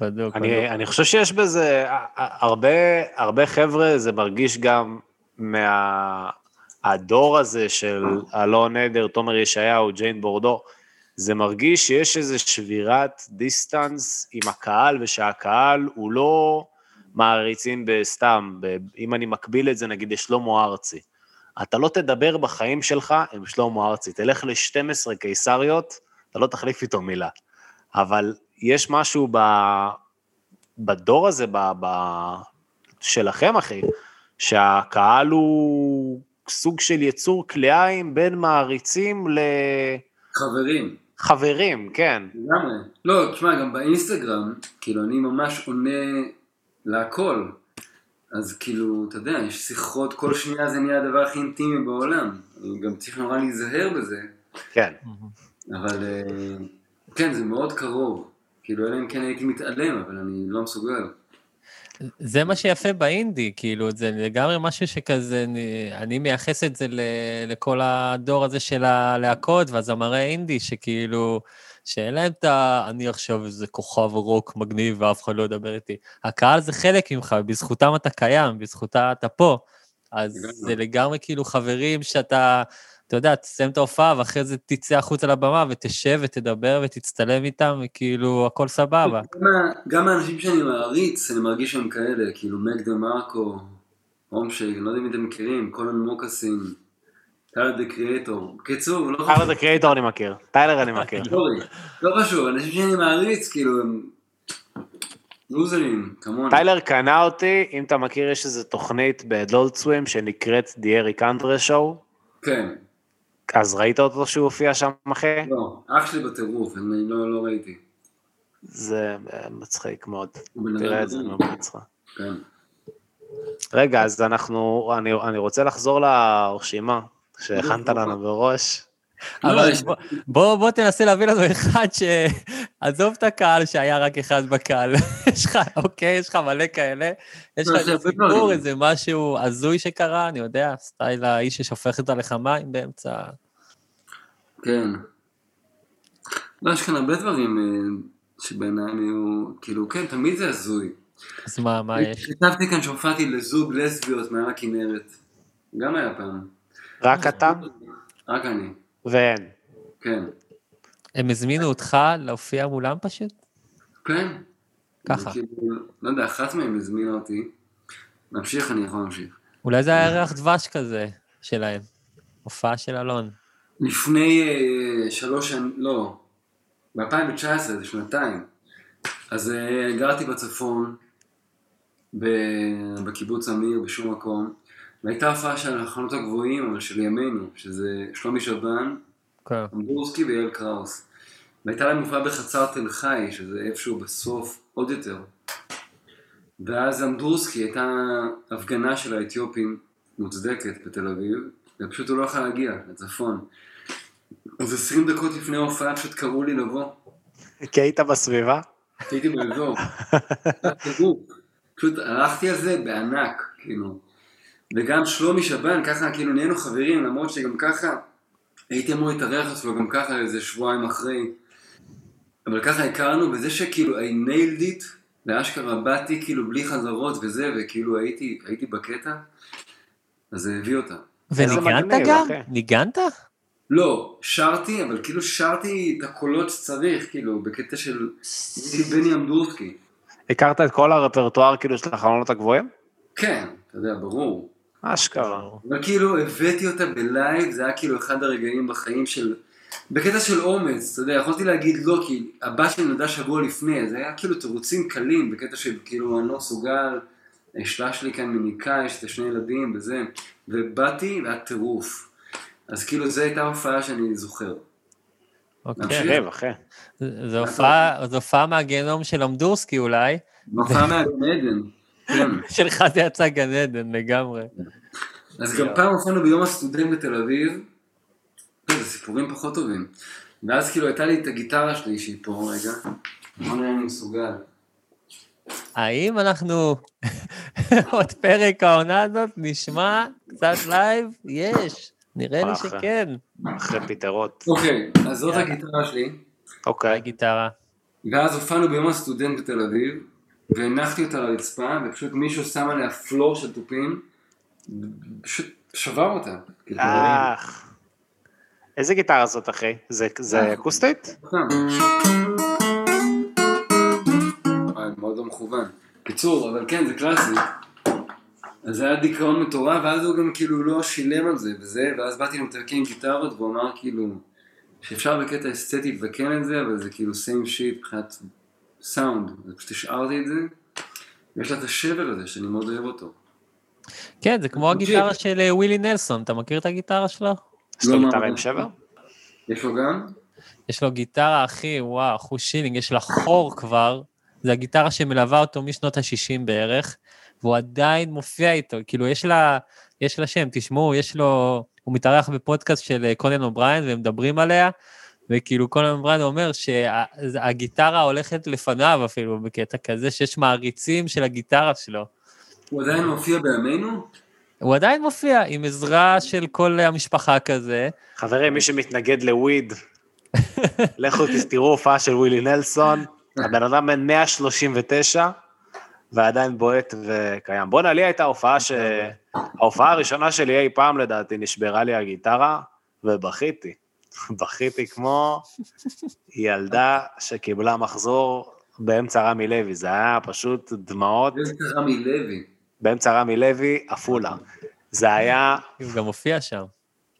בדוק, בדוק. אני, אני חושב שיש בזה הרבה, הרבה חבר'ה, זה מרגיש גם מהדור הזה של אלון עדר, תומר ישעיהו, ג'יין בורדו, זה מרגיש שיש איזו שבירת דיסטנס עם הקהל, ושהקהל הוא לא מעריצים בסתם, אם אני מקביל את זה נגיד לשלמה ארצי. אתה לא תדבר בחיים שלך עם שלמה ארצי, תלך ל-12 קיסריות, אתה לא תחליף איתו מילה. אבל יש משהו ב... בדור הזה, ב... ב... שלכם, אחי, שהקהל הוא סוג של יצור כלאיים בין מעריצים חברים. לחברים, כן. לגמרי. לא, תשמע, גם באינסטגרם, כאילו, אני ממש עונה להכל. אז כאילו, אתה יודע, יש שיחות, כל שנייה זה נהיה הדבר הכי אינטימי בעולם. אני גם צריך נורא להיזהר בזה, כן. אבל אה, כן, זה מאוד קרוב. כאילו, אלא אם כן הייתי מתעלם, אבל אני לא מסוגל. זה מה שיפה באינדי, כאילו, זה לגמרי משהו שכזה, אני, אני מייחס את זה ל, לכל הדור הזה של הלהקות והזמרי אינדי, שכאילו, שאין להם את ה... אני עכשיו איזה כוכב רוק מגניב ואף אחד לא ידבר איתי. הקהל זה חלק ממך, בזכותם אתה קיים, בזכותה אתה פה. אז. זה לגמרי כאילו חברים שאתה, אתה יודע, תסיים את ההופעה ואחרי זה תצא החוצה לבמה ותשב ותדבר ותצטלם איתם, וכאילו, הכל סבבה. גם האנשים שאני מעריץ, אני מרגיש שהם כאלה, כאילו מק דה מרקו, Homeshake, אני לא יודע אם אתם מכירים, Connan Mockasin, Tyler, the Creator. בקיצור, לא טיילר דה קריאטור אני מכיר, טיילר אני מכיר. [LAUGHS] לא חשוב, אנשים שאני מעריץ, כאילו, הם לוזרים, כמוני. טיילר קנה אותי, אם אתה מכיר, יש איזו תוכנית ב Adult Swim שנקראת The Eric Andre Show, כן, אז ראית אותו שהוא הופיע שם, אחי? לא, אח שלי בטירוף, אני לא לא ראיתי. זה מצחיק מאוד. תראה את זה, מדהים. מאוד מצחיק. כן. רגע, אז אנחנו, אני, אני רוצה לחזור לרשימה שהכנת לנו בראש. לא, אבל בוא- בוא, בוא תנסה להביא לנו אחד ש... עזוב את הקהל שהיה רק אחד בקהל. [LAUGHS] יש לך, אוקיי, יש לך מלא כאלה. יש לא, לך יש איזה סיפור. איזה משהו הזוי שקרה, אני יודע, סטייל האיש ששופכת עליך מים באמצע... כן. לא, יש כאן הרבה דברים אה, שבעיניי היו, כאילו, כן, תמיד זה הזוי. אז מה, מה יש? כתבתי כאן שהופעתי לזוג לסביות מעל הכנרת. גם היה פעם. רק אתה רק אני, ואין. כן. הם הזמינו אותך להופיע מולם פשוט? כן. ככה. כאילו, לא יודע, אחת מהן הזמינה אותי. נמשיך, אני יכול להמשיך. אולי זה היה ריח דבש כזה שלהם. הופעה של אלון. לפני אה, שלוש שנים, לא, ב-2019, זה שנתיים. אז אה, גרתי בצפון, ב- בקיבוץ אמיר, בשום מקום, והייתה הופעה של החלונות הגבוהים, אבל של ימינו, שזה שלומי שבן, כן. אמבורסקי ויעל קראוס. והייתה להם הופעה בחצר תל חי, שזה איפשהו בסוף עוד יותר. ואז אמדורסקי הייתה הפגנה של האתיופים מוצדקת בתל אביב, ופשוט הוא לא יכול להגיע לצפון. אז עשרים דקות לפני ההופעה פשוט קראו לי לבוא, כי היית בסביבה? הייתי באזור. [LAUGHS] פשוט הלכתי על זה בענק, כאילו. וגם שלומי שבן, ככה כאילו נהיינו חברים, למרות שגם ככה הייתי אמור להתארח אצלו גם ככה איזה שבועיים אחרי. אבל ככה הכרנו, וזה שכאילו I nailed it, ואשכרה באתי כאילו בלי חזרות וזה, וכאילו הייתי, הייתי בקטע, אז זה הביא אותה. וניגנת גם? ניגנת? לא, שרתי, אבל כאילו שרתי את הקולות שצריך, כאילו, בקטע של בני אמדורסקי. הכרת את כל הרפרטואר כאילו של החלונות הגבוהים? כן, אתה יודע, ברור. אשכרה. אבל כאילו הבאתי אותה בלייב, זה היה כאילו אחד הרגעים בחיים של... בקטע של אומץ, אתה יודע, יכולתי להגיד לא, כי הבת שלי נולדה שבוע לפני, זה היה כאילו תירוצים קלים, בקטע של כאילו אני לא מסוגל, האשלה שלי כאן מניקה, יש את השני ילדים וזה, ובאתי והיה טירוף. אז כאילו זו הייתה הופעה שאני זוכר. אוקיי. מגניב, אחי. זו הופעה- מהגיהנום של אמדורסקי אולי. הופעה מהגן עדן, כן. שלך זה יצא גן עדן לגמרי. אז גם פעם הופענו ביום הסטודנט בתל אביב, זה סיפורים פחות טובים. ואז כאילו הייתה לי את הגיטרה שלי שהיא פה רגע, אני מסוגל. האם אנחנו [LAUGHS] עוד פרק העונה הזאת נשמע קצת לייב? יש, נראה לי. שכן. אחרי פטריות. אוקיי, אז זאת הגיטרה שלי, אוקיי. הגיטרה. ואז הופענו ביום הסטודנט בתל אביב, והנחתי אותה לרצפה, ופשוט מישהו שם עליה פלור של תופים, פשוט שבר אותה. אך. איזה גיטרה זאת, אחי? זה- זה אקוסטית? סתם. וואי, מאוד לא מכוון. קיצור, אבל כן, זה קלאסי. אז זה היה דיכאון מטורף, ואז הוא גם כאילו לא שילם על זה וזה, ואז באתי למתרקן גיטרות, והוא אמר כאילו, שאפשר בקטע אסתטי לתקן את זה, אבל זה כאילו סיים שיט מבחינת סאונד, אז פשוט השארתי את זה, ויש לה את השבר הזה שאני מאוד אוהב אותו. כן, זה כמו הגיטרה של אה, ווילי נלסון, אתה מכיר את הגיטרה שלו? יש לו לא, גיטרה מה- עם שבר? יש לו גם? יש לו גיטרה, אחי, וואו, אחוז שילינג, יש לה חור כבר, זה הגיטרה שמלווה אותו משנות ה-60 בערך, והוא עדיין מופיע איתו, כאילו, יש לה, יש לה שם, תשמעו, יש לו, הוא מתארח בפודקאסט של אה, קונן אובריין, והם מדברים עליה, וכאילו קונן אובריין אומר שהגיטרה הולכת לפניו אפילו, בקטע כזה, שיש מעריצים של הגיטרה שלו. הוא עדיין מופיע בימינו? הוא עדיין מופיע עם עזרה של כל המשפחה כזה. חברים, מי שמתנגד ל weed, לכו תראו הופעה של ווילי נלסון, הבן אדם בן 139, ועדיין בועט וקיים. בואנה, לי הייתה הופעה ש... ההופעה הראשונה שלי אי פעם, לדעתי, נשברה לי הגיטרה, ובכיתי. [LAUGHS] בכיתי כמו ילדה שקיבלה מחזור באמצע רמי לוי, זה היה פשוט דמעות איזה רמי לוי. באמצע רמי לוי, עפולה. זה היה הוא גם מופיע שם.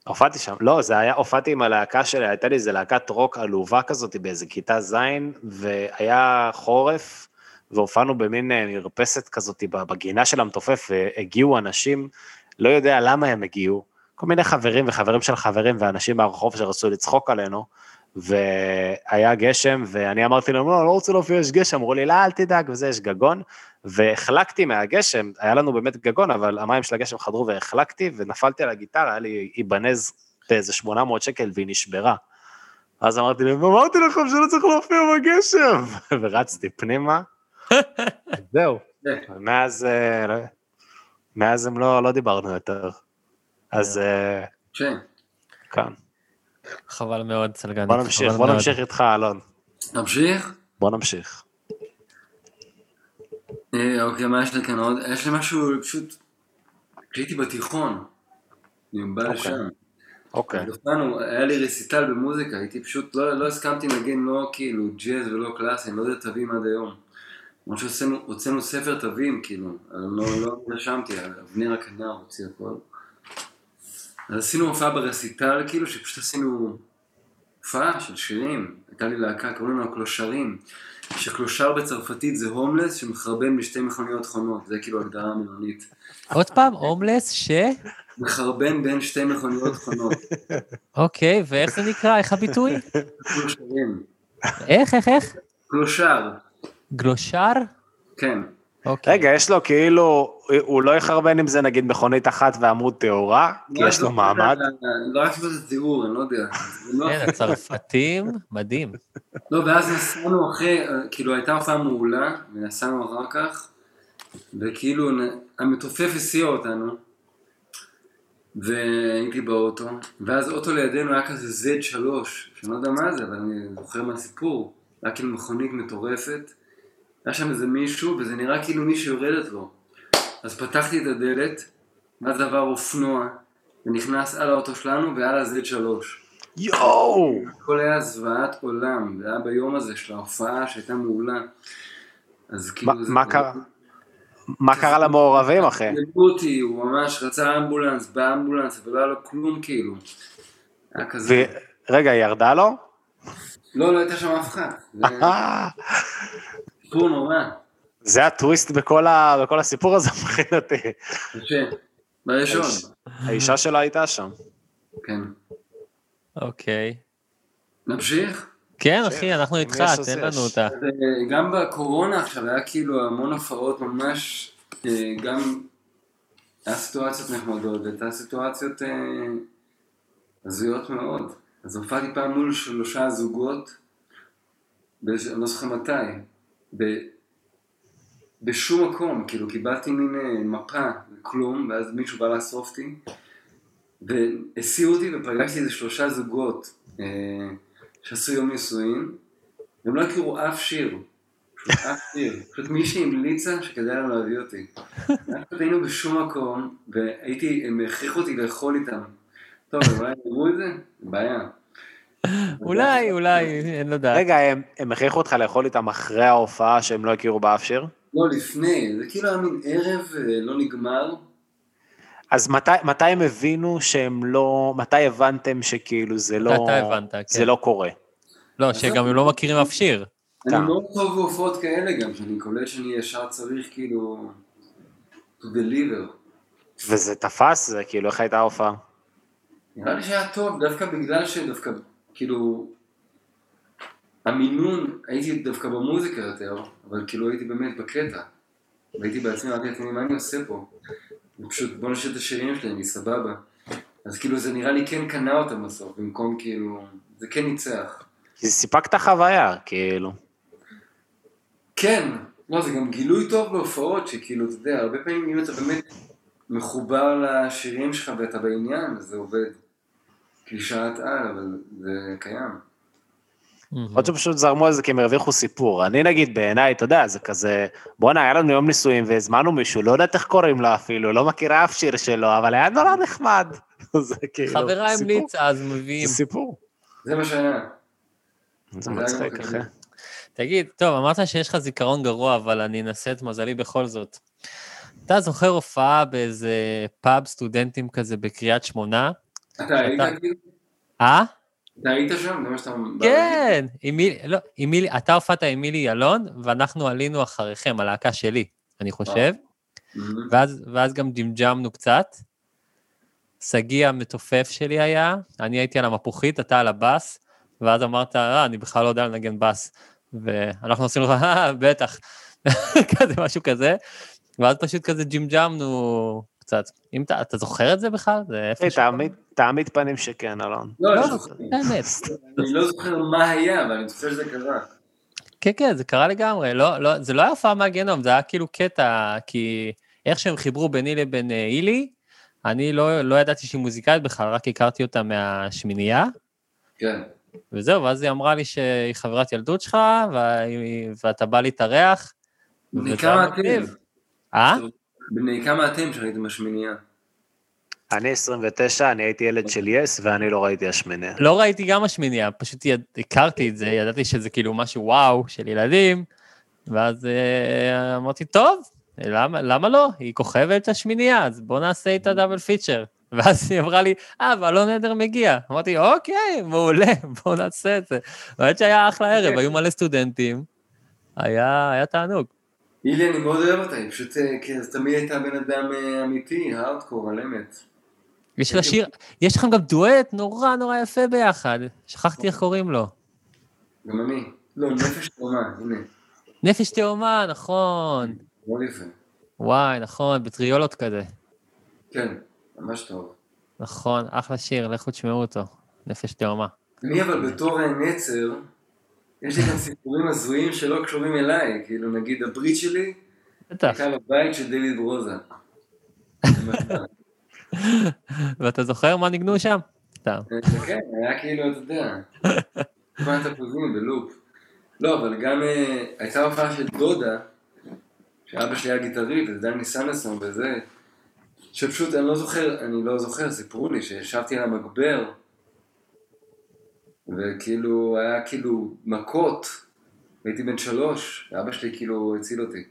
הופעתי שם, לא, זה היה, הופעתי עם הלהקה שלי, הייתה לי איזה להקת רוק עלובה כזאת באיזה כיתה ז', והיה חורף, והופענו במין אה, מרפסת כזאת בגינה של המתופף, והגיעו אנשים, לא יודע למה הם הגיעו, כל מיני חברים וחברים של חברים ואנשים מהרחוב שרצו לצחוק עלינו, והיה גשם, ואני אמרתי להם, לא, לא רוצה להופיע, יש גשם, אמרו לי, לא, אל תדאג, וזה, יש גגון, והחלקתי מהגשם, היה לנו באמת גגון, אבל המים של הגשם חדרו והחלקתי, ונפלתי על הגיטרה, היה לי איבנז באיזה 800 שקל, והיא נשברה. אז אמרתי להם, אמרתי לכם שלא צריך להופיע בגשם, [LAUGHS] ורצתי פנימה, [LAUGHS] זהו. מאז, אה, מאז הם לא, לא דיברנו יותר. אז אה, כן. כאן. חבל מאוד, סלגני. בוא נמשיך, בוא מאוד. נמשיך איתך, אלון. נמשיך? בוא נמשיך. אה, אוקיי, מה יש לי כאן עוד? יש לי משהו, פשוט... כשהייתי בתיכון, אני בא אוקיי. לשם. אוקיי. אז הופענו, היה לי רסיטל במוזיקה, הייתי פשוט, לא, לא הסכמתי לנגן לא כאילו ג'אז ולא קלאסי, אני לא יודע תווים עד היום. למרות שהוצאנו הוצאנו ספר תווים, כאילו, אבל לא, לא רשמתי, אבנר הכנר הוציא הכל. אז עשינו הופעה ברסיטל, כאילו, שפשוט עשינו הופעה של שירים, הייתה לי להקה, קוראים לנו קלושרים, שקלושר בצרפתית זה הומלס שמחרבן בשתי מכוניות חונות, זה כאילו הגדרה מילונית. עוד פעם, הומלס ש... מחרבן בין שתי מכוניות חונות, אוקיי, ואיך זה נקרא? איך הביטוי? קלושרים. איך, איך, איך? קלושר, גלושר? כן. אוקיי. רגע, יש לו כאילו, הוא לא יחרבן עם זה נגיד מכונית אחת ועמוד טהורה, כי יש לו מעמד. לא רק שזה תיאור, אני לא יודע. לא- כן, הצרפתים, מדהים. לא, ואז נסענו אחרי, כאילו הייתה הופעה מעולה, ונסענו אחר כך, וכאילו המתופף הסיע אותנו, והייתי באוטו, ואז אוטו לידינו היה כזה Z3, שאני לא יודע מה זה, אבל אני זוכר מהסיפור, היה כאילו מכונית מטורפת, היה שם איזה מישהו, וזה נראה כאילו מישהו יורדת לו. אז פתחתי את הדלת, ואז עבר אופנוע, ונכנס על האוטו שלנו ועל ה-Z3. יואו! הכל היה זוועת עולם, זה היה ביום הזה של ההופעה שהייתה מעולה. אז כאילו... מה- זה- מה קרה? מה קרה למעורבים, אחי? ליוו אותי, הוא ממש רצה אמבולנס, באמבולנס, אבל לא היה לו כלום כאילו. היה כזה... רגע, היא ירדה לו? לא, לא הייתה שם אף אחד. [LAUGHS] זה סיפור נורא. זה הטוויסט בכל ה- בכל הסיפור הזה [LAUGHS] מבחינתי. בראשון. האישה שלו הייתה שם. כן. אוקיי. נמשיך? כן, אחי, אנחנו איתך, תן לנו. אותה. אה, גם בקורונה עכשיו היה כאילו המון הופעות ממש, אה, גם היה סיטואציות נחמדות, והייתה סיטואציות אה, הזויות מאוד. אז הופעתי פעם מול שלושה זוגות, אני לא זוכר מתי, ב, בשום מקום, כאילו קיבלתי מין אה, מפה, כלום, ואז מישהו בא לאסוף אותי, והסיעו אותי ופגשתי איזה שלושה זוגות אה, שעשו יום נישואין, והם לא הכירו אף שיר, אף שיר, פשוט מישהי המליצה שכדאי לה להביא אותי. היינו בשום מקום, והייתי, הם הכריחו אותי לאכול איתם. טוב, אולי אמרו את זה? בעיה. [LAUGHS] אולי, אולי, אין לדעת. רגע, הם- הם הכריחו אותך לאכול איתם אחרי ההופעה שהם לא הכירו באף שיר? לא, לפני, זה כאילו היה מין ערב אה, לא נגמר. אז מתי, מתי הם הבינו שהם לא, מתי הבנתם שכאילו זה לא, אתה הבנת, כן. זה לא קורה? לא, שגם הם לא מכירים אף שיר. אני טעם. מאוד טוב בהופעות כאלה גם, שאני קולט שאני ישר צריך כאילו... to deliver. וזה תפס? זה כאילו, איך הייתה ההופעה? נראה לי שהיה טוב, דווקא בגלל שדווקא, כאילו, המינון, הייתי דווקא במוזיקה יותר, אבל כאילו הייתי באמת בקטע. והייתי בעצמי, אמרתי לעצמי, מה אני עושה פה? ופשוט בוא נשאיר את השירים שלי, אני סבבה. אז כאילו זה נראה לי כן קנה אותם בסוף, במקום כאילו, זה כן ניצח. כי סיפקת חוויה, כאילו. כן, לא, זה גם גילוי טוב בהופעות, שכאילו, אתה יודע, הרבה פעמים אם אתה באמת מחובר לשירים שלך ואתה בעניין, אז זה עובד. קלישאת על, אבל זה קיים. עוד שפשוט זרמו על זה כי הם הרוויחו סיפור. אני נגיד, בעיניי, אתה יודע, זה כזה, בואנה, היה לנו יום נישואים והזמנו מישהו, לא יודעת איך קוראים לו אפילו, לא מכירה אף שיר שלו, אבל היה נורא נחמד. [LAUGHS] זה כאילו, חברה סיפור. המליצה, אז מביאים. זה סיפור. זה מה שהיה. זה מצחיק, אחי. תגיד, טוב, אמרת שיש לך זיכרון גרוע, אבל אני אנסה את מזלי בכל זאת. אתה זוכר הופעה באיזה פאב סטודנטים כזה בקריית שמונה? אתה היית כאילו? אה? אתה היית שם? זה מה שאתה... כן, עם מילי, לא, מילי, אתה הופעת עם מילי ילון, ואנחנו עלינו אחריכם, הלהקה שלי, אני חושב. ואז, גם ג'ימג'מנו קצת. שגיא המתופף שלי היה, אני הייתי על המפוחית, אתה על הבאס, ואז אמרת, אה, אני בכלל לא יודע לנגן בס. ואנחנו עשינו לך, אה, בטח, [LAUGHS] כזה, משהו כזה. ואז פשוט כזה ג'ימג'מנו קצת. אם אתה, אתה זוכר את זה בכלל? זה איפה ש... תעמיד- תעמיד פנים שכן, אלון. לא, לא, אני זוכר. באמת. אני לא זוכר מה היה, אבל אני זוכר שזה קרה. כן, כן, זה קרה לגמרי. לא, לא, זה לא היה הופעה מהגיהנום, זה היה כאילו קטע, כי איך שהם חיברו ביני לבין אה, הילי, אני לא, לא ידעתי שהיא מוזיקאית בכלל, רק הכרתי אותה מהשמינייה, כן. וזהו, ואז היא אמרה לי שהיא חברת ילדות שלך, והיא- ואתה בא להתארח. בני וזה כמה היה אתם? מגניב. אה? בני כמה אתם שראיתם בשמינייה? אני 29, אני הייתי ילד של יס, ואני לא ראיתי השמיניה. לא ראיתי גם השמינייה, פשוט יד... הכרתי את זה, ידעתי שזה כאילו משהו וואו של ילדים, ואז אה, אמרתי, טוב, למה, למה לא? היא כוכבת השמינייה, אז בוא נעשה איתה דאבל פיצ'ר. [LAUGHS] ואז היא אמרה לי, אה, ואלון עדר מגיע. אמרתי, אוקיי, מעולה, [LAUGHS] בוא נעשה את זה. באמת שהיה אחלה ערב, היו מלא סטודנטים, היה, היה תענוג. הילי, אני מאוד אוהב אותה, היא פשוט, אה, כן, תמיד הייתה בן אדם אה, אמיתי, הארדקור, על אמת. יש לה שיר, יש לכם גם דואט נורא נורא יפה ביחד, שכחתי איך קוראים לו. גם אני. לא, נפש תאומה, הנה. נפש תאומה, נכון. מאוד יפה. וואי, נכון, בטריולות כזה. כן, ממש טוב. נכון, אחלה שיר, לכו תשמעו אותו. נפש תאומה. אני אבל בתור נצר, יש לי גם סיפורים הזויים שלא קשורים אליי, כאילו נגיד הברית שלי, בטח. הייתה בבית של דיוויד ברוזה. ואתה זוכר מה ניגנו שם? סתם. כן, היה כאילו, אתה יודע, כל התפוזים בלופ. לא, אבל גם אה, הייתה הופעה של דודה, שאבא שלי היה גיטרי, וזה דני סנסון וזה, שפשוט אני לא זוכר, אני לא זוכר, סיפרו לי שישבתי על המגבר, וכאילו, היה כאילו מכות, והייתי בן שלוש, ואבא שלי כאילו הציל אותי,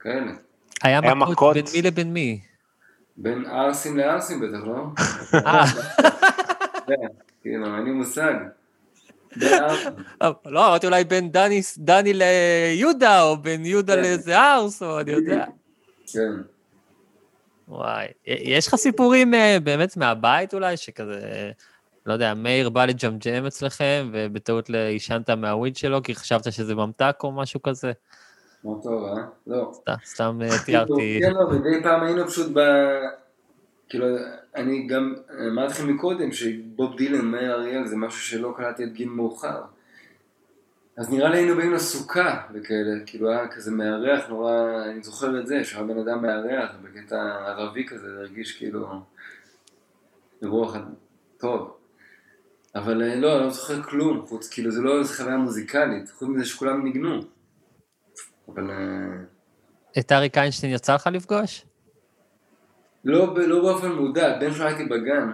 כאלה. היה היה מכות מכות. בין מי לבין מי? בין ערסים לערסים בטח, לא? [LAUGHS] כן, כאילו, אין לי מושג. לא, אמרתי אולי בין דני- דני ליהודה, או בין יהודה כן. לאיזה ארס, או אני יודע. כן. וואי, יש לך סיפורים אה, באמת מהבית אולי, שכזה, לא יודע, מאיר בא לג'מג'ם אצלכם, ובטעות עישנת מהוויד שלו, כי חשבת שזה ממתק או משהו כזה? מה טוב, אה? לא. סתם- אה, [LAUGHS] תיארתי. כן, לא, מדי פעם היינו פשוט ב... כאילו, אני גם אמרתי לכם מקודם שבוב דילן, מאיר אריאל, זה משהו שלא קלטתי עד גיל מאוחר. אז נראה לי היינו באים לסוכה וכאלה, כאילו היה כזה מארח נורא, אני זוכר את זה, שהיה בן אדם מארח בקטע ערבי כזה, זה הרגיש כאילו אחד טוב. אבל אה, לא, אני לא זוכר כלום, חוץ, כאילו זה לא איזו חוויה מוזיקלית, חוץ מזה שכולם ניגנו. אבל... אה, את אריק איינשטיין יצא לך לפגוש? לא, לא באופן מודע, הבן שלו הייתי בגן.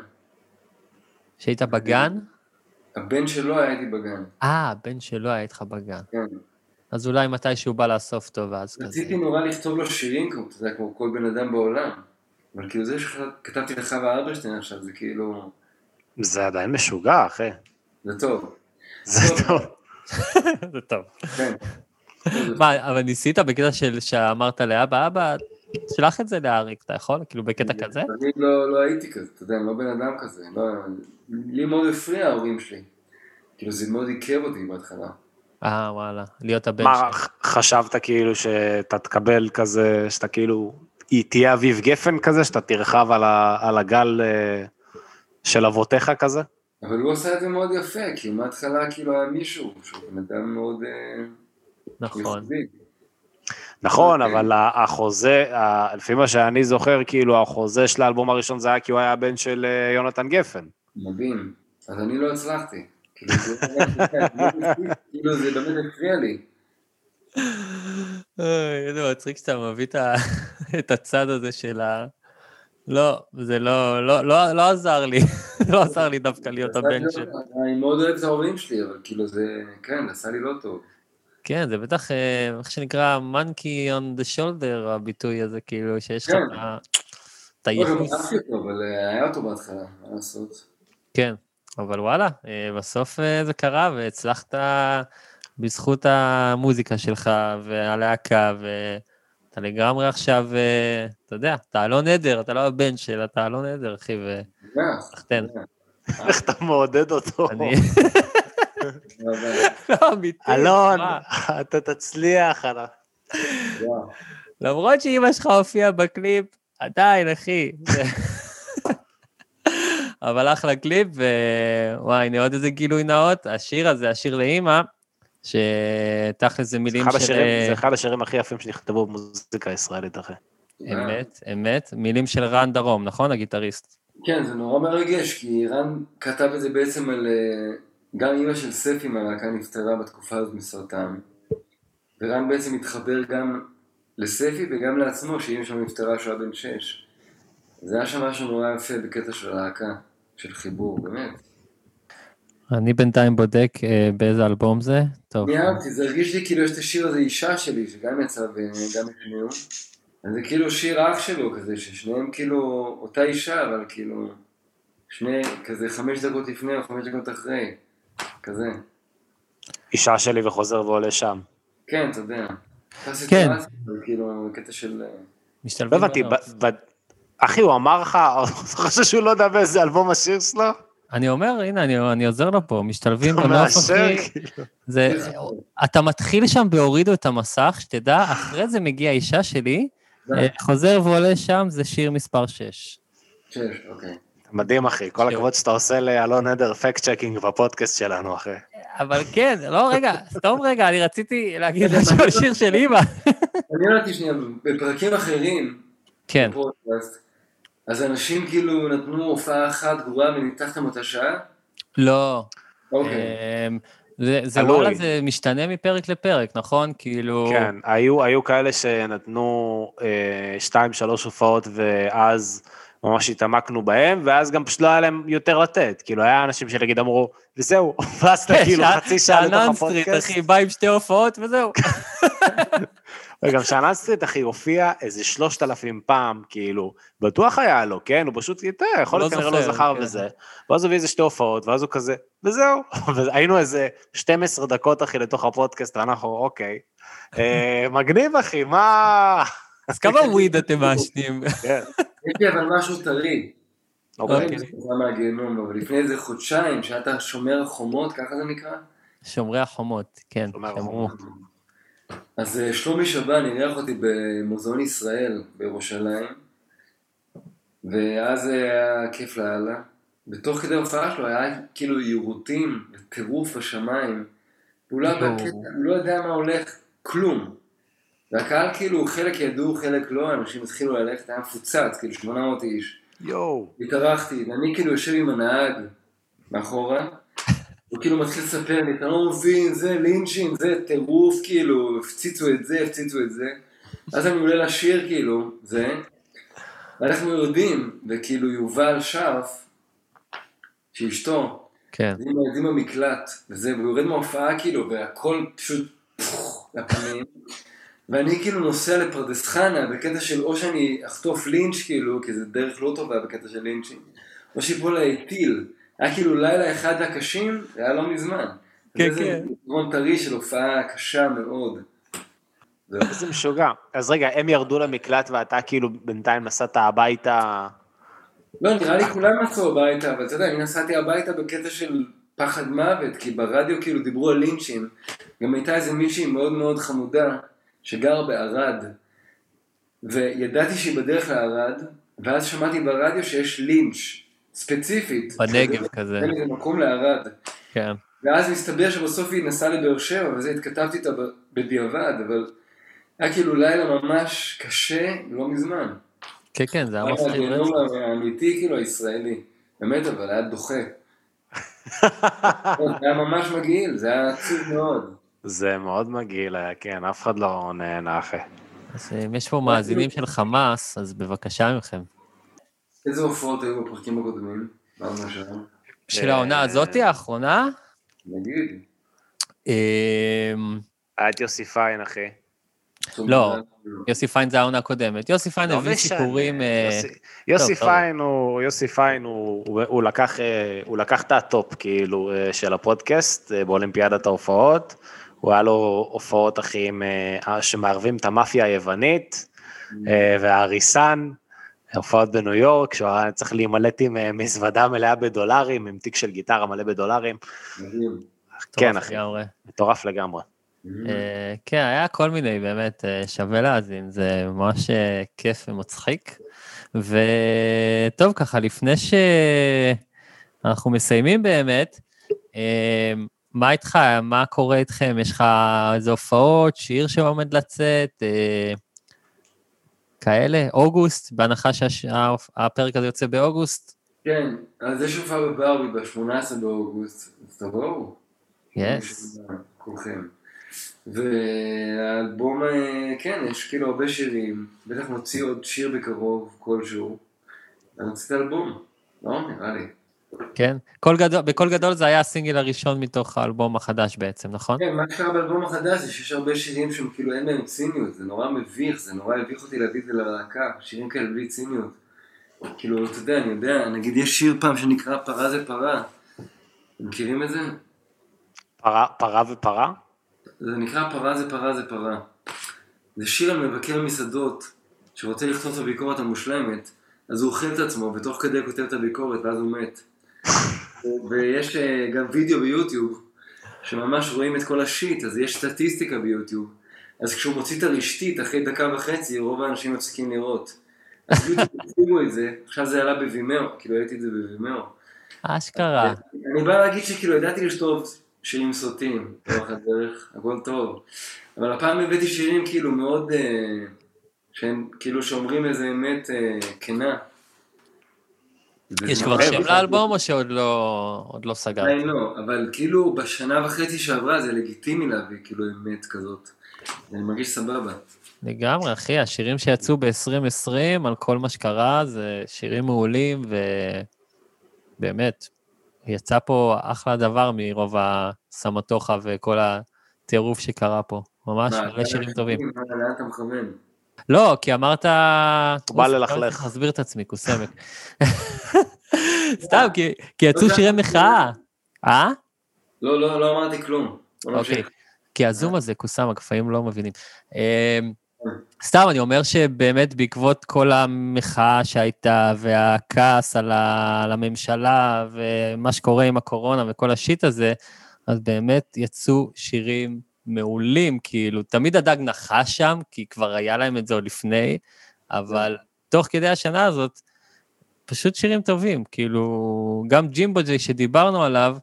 שהיית בגן? הבן שלו היה איתי בגן, אה, הבן שלו היה איתך בגן. כן. אז אולי מתי שהוא בא לאסוף אותו, ואז כזה. רציתי נורא לכתוב לו שירים כמו, אתה יודע, כמו כל בן אדם בעולם. אבל כאילו זה שכתבתי לחווה אלברשטיין עכשיו, זה כאילו, זה עדיין משוגע, אחי. זה טוב. זה טוב. [LAUGHS] זה טוב. כן. מה, אבל ניסית בקטע של שאמרת לאבא, אבא, שלח את זה לאריק, אתה יכול? כאילו בקטע כזה? אני לא, לא הייתי כזה, אתה יודע, אני לא בן אדם כזה. לא, לי מאוד הפריע ההורים שלי. כאילו זה מאוד עיכב אותי בהתחלה. אה, וואלה, להיות הבן מה, שלו. ח- חשבת כאילו שאתה תקבל כזה, שאתה כאילו, היא תהיה אביב גפן כזה, שאתה תרחב על ה- על הגל אה, של אבותיך כזה? אבל הוא עשה את זה מאוד יפה, כי מההתחלה כאילו היה מישהו, שהוא בן אדם מאוד אה, נכון. נכון, אוקיי. אבל החוזה, לפי מה שאני זוכר, כאילו החוזה של האלבום הראשון זה היה כי הוא היה הבן של אה, יונתן גפן. מדהים. אז אני לא הצלחתי. כאילו, זה לא- כאילו זה באמת הפריע לי. אוי, איזה מצחיק שאתה מביא [LAUGHS] את הצד הזה של ה... לא, זה לא, לא, לא, לא עזר לי, [LAUGHS] לא עזר לי דווקא להיות הבן של... אני מאוד אוהב את ההורים שלי, אבל כאילו זה, כן, עשה לי לא טוב. כן, זה בטח, אה, איך שנקרא, monkey on the shoulder, הביטוי הזה, כאילו, שיש לך כן. את ה- את לא, הייחוס. אבל אה, היה אותו בהתחלה, מה לעשות? כן, אבל וואלה, אה, בסוף זה קרה והצלחת בזכות המוזיקה שלך והלהקה, ואתה לגמרי עכשיו, אה, אתה יודע, אתה אלון עדר, אתה לא הבן של, אתה אלון עדר, אחי, שמח, וסחטיין. שמח. איך אתה מעודד אותו? אני... לא, אמיתי. אלון? אתה תצליח. אתה- וואו. למרות שאימא שלך הופיעה בקליפ, עדיין, אחי. אבל אחלה קליפ, ווואי, הנה עוד איזה גילוי נאות. השיר הזה, השיר לאימא, שתכל'ס זה מילים של... השירים- זה אחד השירים הכי יפים שנכתבו במוזיקה הישראלית, אחי. אמת, אמת, מילים של רן דרום, נכון? הגיטריסט. כן, זה נורא מרגש, כי רן כתב את זה בעצם על... אה, גם אימא של ספי מהלהקה נפטרה בתקופה הזאת מסרטן. ורן בעצם התחבר גם לספי וגם לעצמו, שאימא שלו נפטרה כשהוא היה בן שש. זה היה שם משהו נורא יפה בקטע של הלהקה, של חיבור, באמת. אני בינתיים בודק אה, באיזה אלבום זה. טוב. אני אהבתי, זה הרגיש לי כאילו יש את השיר הזה אישה שלי, שגם יצא וגם השמיעו. אז זה כאילו שיר אח שלו כזה, ששניהם כאילו אותה אישה, אבל כאילו... שני, כזה חמש דקות לפני או חמש דקות אחרי. כזה. אישה שלי וחוזר ועולה שם. כן, אתה יודע. כן. אבל כאילו, קטע של... אה, לא משתלבים הבנתי. ב- ב- אחי, הוא אמר לך, [LAUGHS] אתה חושב שהוא לא יודע באיזה אלבום השיר שלו? אני אומר, הנה, אני, אני עוזר לו פה, משתלבים אחי. כאילו. זה, אתה מתחיל שם בהורידו את המסך, שתדע, אחרי זה מגיעה אישה שלי, אה, חוזר ועולה שם, זה שיר מספר 6. שש, אוקיי. מדהים, אחי, כל הכבוד שאתה עושה לאלון עדר fact checking בפודקאסט שלנו, אחי. אבל כן, לא, רגע, [LAUGHS] סתום רגע, אני רציתי להגיד משהו על שיר של אימא. מעניין אותי שנייה, בפרקים אחרים, כן, בפודקאסט, אז אנשים כאילו נתנו הופעה אחת גרועה וניתחתם אותה שעה? לא. אוקיי. אמ, זה, זה. וואלה, זה משתנה מפרק לפרק, נכון? כאילו... כן, היו, היו כאלה שנתנו אה, שתיים, שלוש הופעות, ואז ממש התעמקנו בהם, ואז גם פשוט לא היה להם יותר לתת. כאילו, היה אנשים שנגיד אמרו, וזהו, ואז אתה כן, כאילו שעה- חצי שעה לתוך שאנן סטריט, הפודקאסט. אחי, בא עם שתי הופעות וזהו. [LAUGHS] וגם שאנן סטריט, אחי, הופיע איזה שלושת אלפים פעם, כאילו, בטוח היה לו, כן? הוא פשוט, אתה יודע, יכול לא להיות כנראה לא זוכר, זכר כן. וזה. ואז הוא הביא איזה שתי הופעות, ואז הוא כזה, וזהו. [LAUGHS] והיינו איזה 12 דקות, אחי, לתוך הפודקאסט, ואנחנו, אוקיי. אה, מגניב, אחי, מה... אז כמה [LAUGHS] וויד אתם מעשנים? כן. יש לי אבל משהו טרי. אוקיי. אבל לפני איזה חודשיים, שאתה שומר החומות, ככה זה נקרא? שומרי החומות, כן, שומר שמרו. אז אה, שלומי שבן אירח אותי במוזיאון ישראל בירושלים, ואז היה כיף לאללה. בתוך כדי ההופעה שלו היה כאילו יירוטים וטירוף בשמיים. הוא לא. בקטע, הוא לא יודע מה הולך, כלום. והקהל כאילו, חלק ידעו, חלק לא, אנשים התחילו ללכת, היה מפוצץ, כאילו 800 איש. יואו. התארחתי, ואני כאילו יושב עם הנהג מאחורה, הוא כאילו מתחיל לספר לי, אתה לא מבין, זה לינצ'ים, זה טירוף, כאילו, הפציצו את זה, הפציצו את זה. אז אני עולה לשיר, כאילו, זה, ואנחנו יורדים, וכאילו יובל שרף, שאשתו, כן. עם הילדים במקלט, וזה, והוא יורד מההופעה, כאילו, והכל פשוט פוח, לפנים. ואני כאילו נוסע לפרדס חנה בקטע של או שאני אחטוף לינץ' כאילו, כי זה דרך לא טובה בקטע של לינצ'ים, או שיפול עליי טיל. היה כאילו לילה אחד הקשים, זה היה לא מזמן. כן, זה כן. זיכרון טרי של הופעה קשה מאוד. איזה משוגע. אז רגע, הם ירדו למקלט ואתה כאילו בינתיים נסעת הביתה... לא, נראה לי כולם נסעו הביתה, אבל אתה יודע, אני נסעתי הביתה בקטע של פחד מוות, כי ברדיו כאילו דיברו על לינצ'ים. גם הייתה איזה מישהי מאוד מאוד חמודה, שגרה בערד, וידעתי שהיא בדרך לערד, ואז שמעתי ברדיו שיש לינץ', ספציפית. בנגב כזה, אין איזה מקום לערד. כן. ואז מסתבר שבסוף היא נסעה לבאר שבע, וזה התכתבתי איתה בדיעבד, אבל היה כאילו לילה ממש קשה, לא מזמן. כן, כן, זה היה מפחיד. האמיתי, כאילו, הישראלי. באמת, אבל היה דוחה. [LAUGHS] זה היה ממש מגעיל, זה היה עצוב מאוד. זה מאוד מגעיל, היה, כן, אף אחד לא נהנה, אחי. אז אם יש פה מאזינים של חמאס, אז בבקשה מכם. איזה הופעות היו בפרקים הקודמים? של העונה הזאתי, האחרונה, נגיד. היה את יוסי פיין, אחי. לא. יוסי פיין זה העונה הקודמת. יוסי פיין לא הביא. סיפורים... אה, יוסי-. פיין הוא, יוסי פיין הוא, לקח, אה, הוא לקח את הטופ כאילו אה, של הפודקאסט אה, באולימפיאדת ההופעות. הוא היה לו הופעות אחי אה, שמערבים את המאפיה היוונית אה, והאריסן, הופעות בניו יורק, שהוא היה צריך להימלט עם אה, מזוודה מלאה בדולרים, עם תיק של גיטרה מלא בדולרים. כן, אחי. מטורף לגמרי. אה, כן, היה כל מיני, באמת, אה, שווה להאזין, זה ממש כיף ומצחיק. וטוב, ככה, לפני שאנחנו מסיימים באמת, מה איתך, מה קורה איתכם? יש לך איזה הופעות, שיר שעומד לצאת, אה, כאלה? אוגוסט, בהנחה שהפרק הזה יוצא באוגוסט? כן, אז יש הופעה בברבי ב-18 באוגוסט, אז תבואו. יס. כולכם. והאלבום, אה, כן, יש כאילו הרבה שירים, בטח נוציא עוד שיר בקרוב, כלשהו. ונוציא את האלבום, לא? נראה לי. כן? קול גדול, בקול גדול זה היה הסינגל הראשון מתוך האלבום החדש בעצם, נכון? כן, מה שקרה באלבום החדש זה שיש הרבה שירים שהם כאילו אין בהם ציניות, זה נורא מביך, זה נורא הביך אותי להביא את זה ללהקה, שירים כאלה בלי ציניות. כאילו, אתה יודע, אני יודע, נגיד יש שיר פעם שנקרא פרה זה פרה. אתם מכירים את זה? פרה, פרה ופרה? זה נקרא פרה זה פרה זה פרה. זה שיר על מבקר מסעדות, שרוצה לכתוב את הביקורת המושלמת, אז הוא אוכל את עצמו, ותוך כדי כותב את הביקורת, ואז הוא מת. ויש אה, גם וידאו ביוטיוב, שממש רואים את כל השיט, אז יש סטטיסטיקה ביוטיוב. אז כשהוא מוציא את הרשתית אחרי דקה וחצי, רוב האנשים מפסיקים לראות. אז יוטיוב [LAUGHS] הציגו את זה, עכשיו זה עלה בווימאו, כאילו ראיתי את זה בווימאו. אשכרה. אני בא להגיד שכאילו ידעתי לכתוב שירים סוטים, לאורך הדרך, הכל טוב. אבל הפעם הבאתי שירים כאילו מאוד, אה, שהם כאילו שאומרים איזה אמת אה, כנה. יש וזה כבר שם לאלבום או שעוד לא, לא סגרת? עדיין לא, אבל כאילו בשנה וחצי שעברה זה לגיטימי להביא כאילו אמת כזאת. אני מרגיש סבבה. לגמרי, אחי, השירים שיצאו ב-2020 על כל מה שקרה, זה שירים מעולים, ובאמת, יצא פה אחלה דבר מרוב הסמטוחה וכל הטירוף שקרה פה. ממש מלא שירים טובים. מה, לאן אתה מכוון? לא, כי אמרת... הוא בא ללכלך. לא להסביר את עצמי, קוסמק. [LAUGHS] סתם, כי- כי יצאו שירי מחאה. אה? לא, לא, לא אמרתי כלום. בוא אוקיי. כי הזום הזה, קוסאם, לפעמים לא מבינים. אמ, סתם, אני אומר שבאמת בעקבות כל המחאה שהייתה, והכעס על, ה, על הממשלה, ומה שקורה עם הקורונה וכל השיט הזה, אז באמת יצאו שירים מעולים, כאילו, תמיד הדג נחש שם, כי כבר היה להם את זה עוד לפני, אבל תוך כדי השנה הזאת, פשוט שירים טובים, כאילו, גם ג'ימבו ג'יי שדיברנו עליו,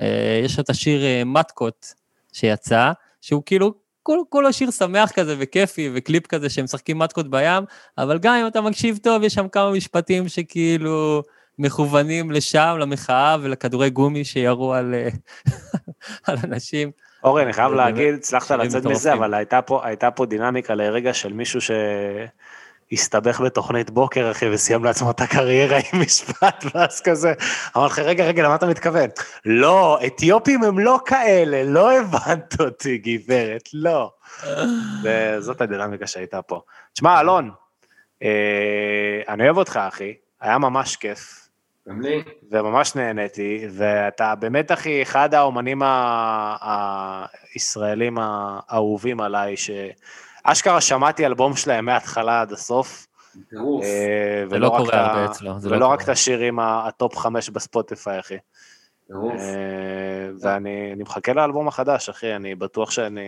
אה, יש לו את השיר אה, מתקות שיצא, שהוא כאילו, כול- כולו שיר שמח כזה וכיפי, וקליפ כזה שהם משחקים מתקות בים, אבל גם אם אתה מקשיב טוב, יש שם כמה משפטים שכאילו מכוונים לשם, למחאה ולכדורי גומי שירו על, אה, [LAUGHS] על אנשים. אורי, אני חייב להגיד, הצלחת לצאת מזה. אבל הייתה פה, הייתה פה דינמיקה לרגע של מישהו שהסתבך בתוכנית בוקר, אחי, וסיים לעצמו את הקריירה עם [LAUGHS] משפט, ואז כזה, אמרתי לך, רגע, רגע, למה אתה מתכוון? לא, אתיופים הם לא כאלה, לא הבנת אותי, גברת, לא. וזאת הדינמיקה שהייתה פה. תשמע, אלון, אה, אני אוהב אותך, אחי, היה ממש כיף. גם לי. וממש נהניתי, ואתה באמת, אחי, אחד האומנים הישראלים האהובים עליי, שאשכרה שמעתי אלבום שלהם מההתחלה עד הסוף. טירוף. אה, זה ולא לא רק קורה הרבה אצלו, זה לא ולא רק. את השירים הטופ חמש בספוטיפיי, אחי. טירוף. אה, ואני אני מחכה לאלבום החדש, אחי, אני בטוח שאני...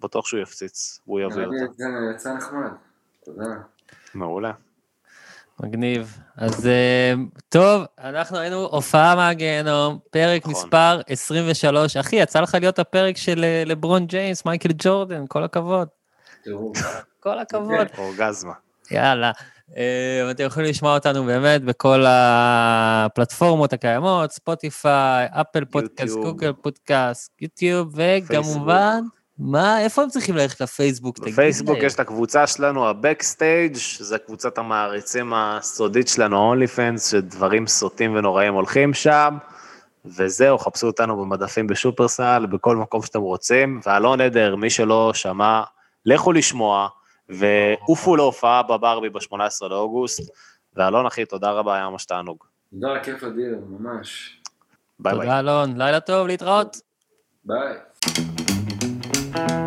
בטוח שהוא יפציץ, והוא יביא אותו. יצא- יצא נחמד. תודה. מעולה. מגניב. אז אה, טוב, אנחנו היינו הופעה מהגיהנום, פרק נכון. מספר 23. אחי, יצא לך להיות הפרק של אה, לברון ג'יימס, מייקל ג'ורדן, כל הכבוד. כל הכבוד. אורגזמה. יאללה. אה, אתם יכולים לשמוע אותנו באמת בכל הפלטפורמות הקיימות, ספוטיפיי, אפל פודקאסט. גוגל פודקאסט, יוטיוב, וכמובן, מה, איפה הם צריכים ללכת לפייסבוק? בפייסבוק. יש את הקבוצה שלנו, ה-Backstage, זה קבוצת המעריצים הסודית שלנו, ה-only fans, שדברים סוטים ונוראים הולכים שם, וזהו, חפשו אותנו במדפים בשופרסל, בכל מקום שאתם רוצים, ואלון עדר, מי שלא שמע, לכו לשמוע, ועופו להופעה בברבי ב-18 לאוגוסט, ואלון אחי, תודה רבה, היה ממש תענוג. תודה, כיף אדיר, ממש. ביי ביי. תודה, אלון. לילה טוב, להתראות. ביי. thank you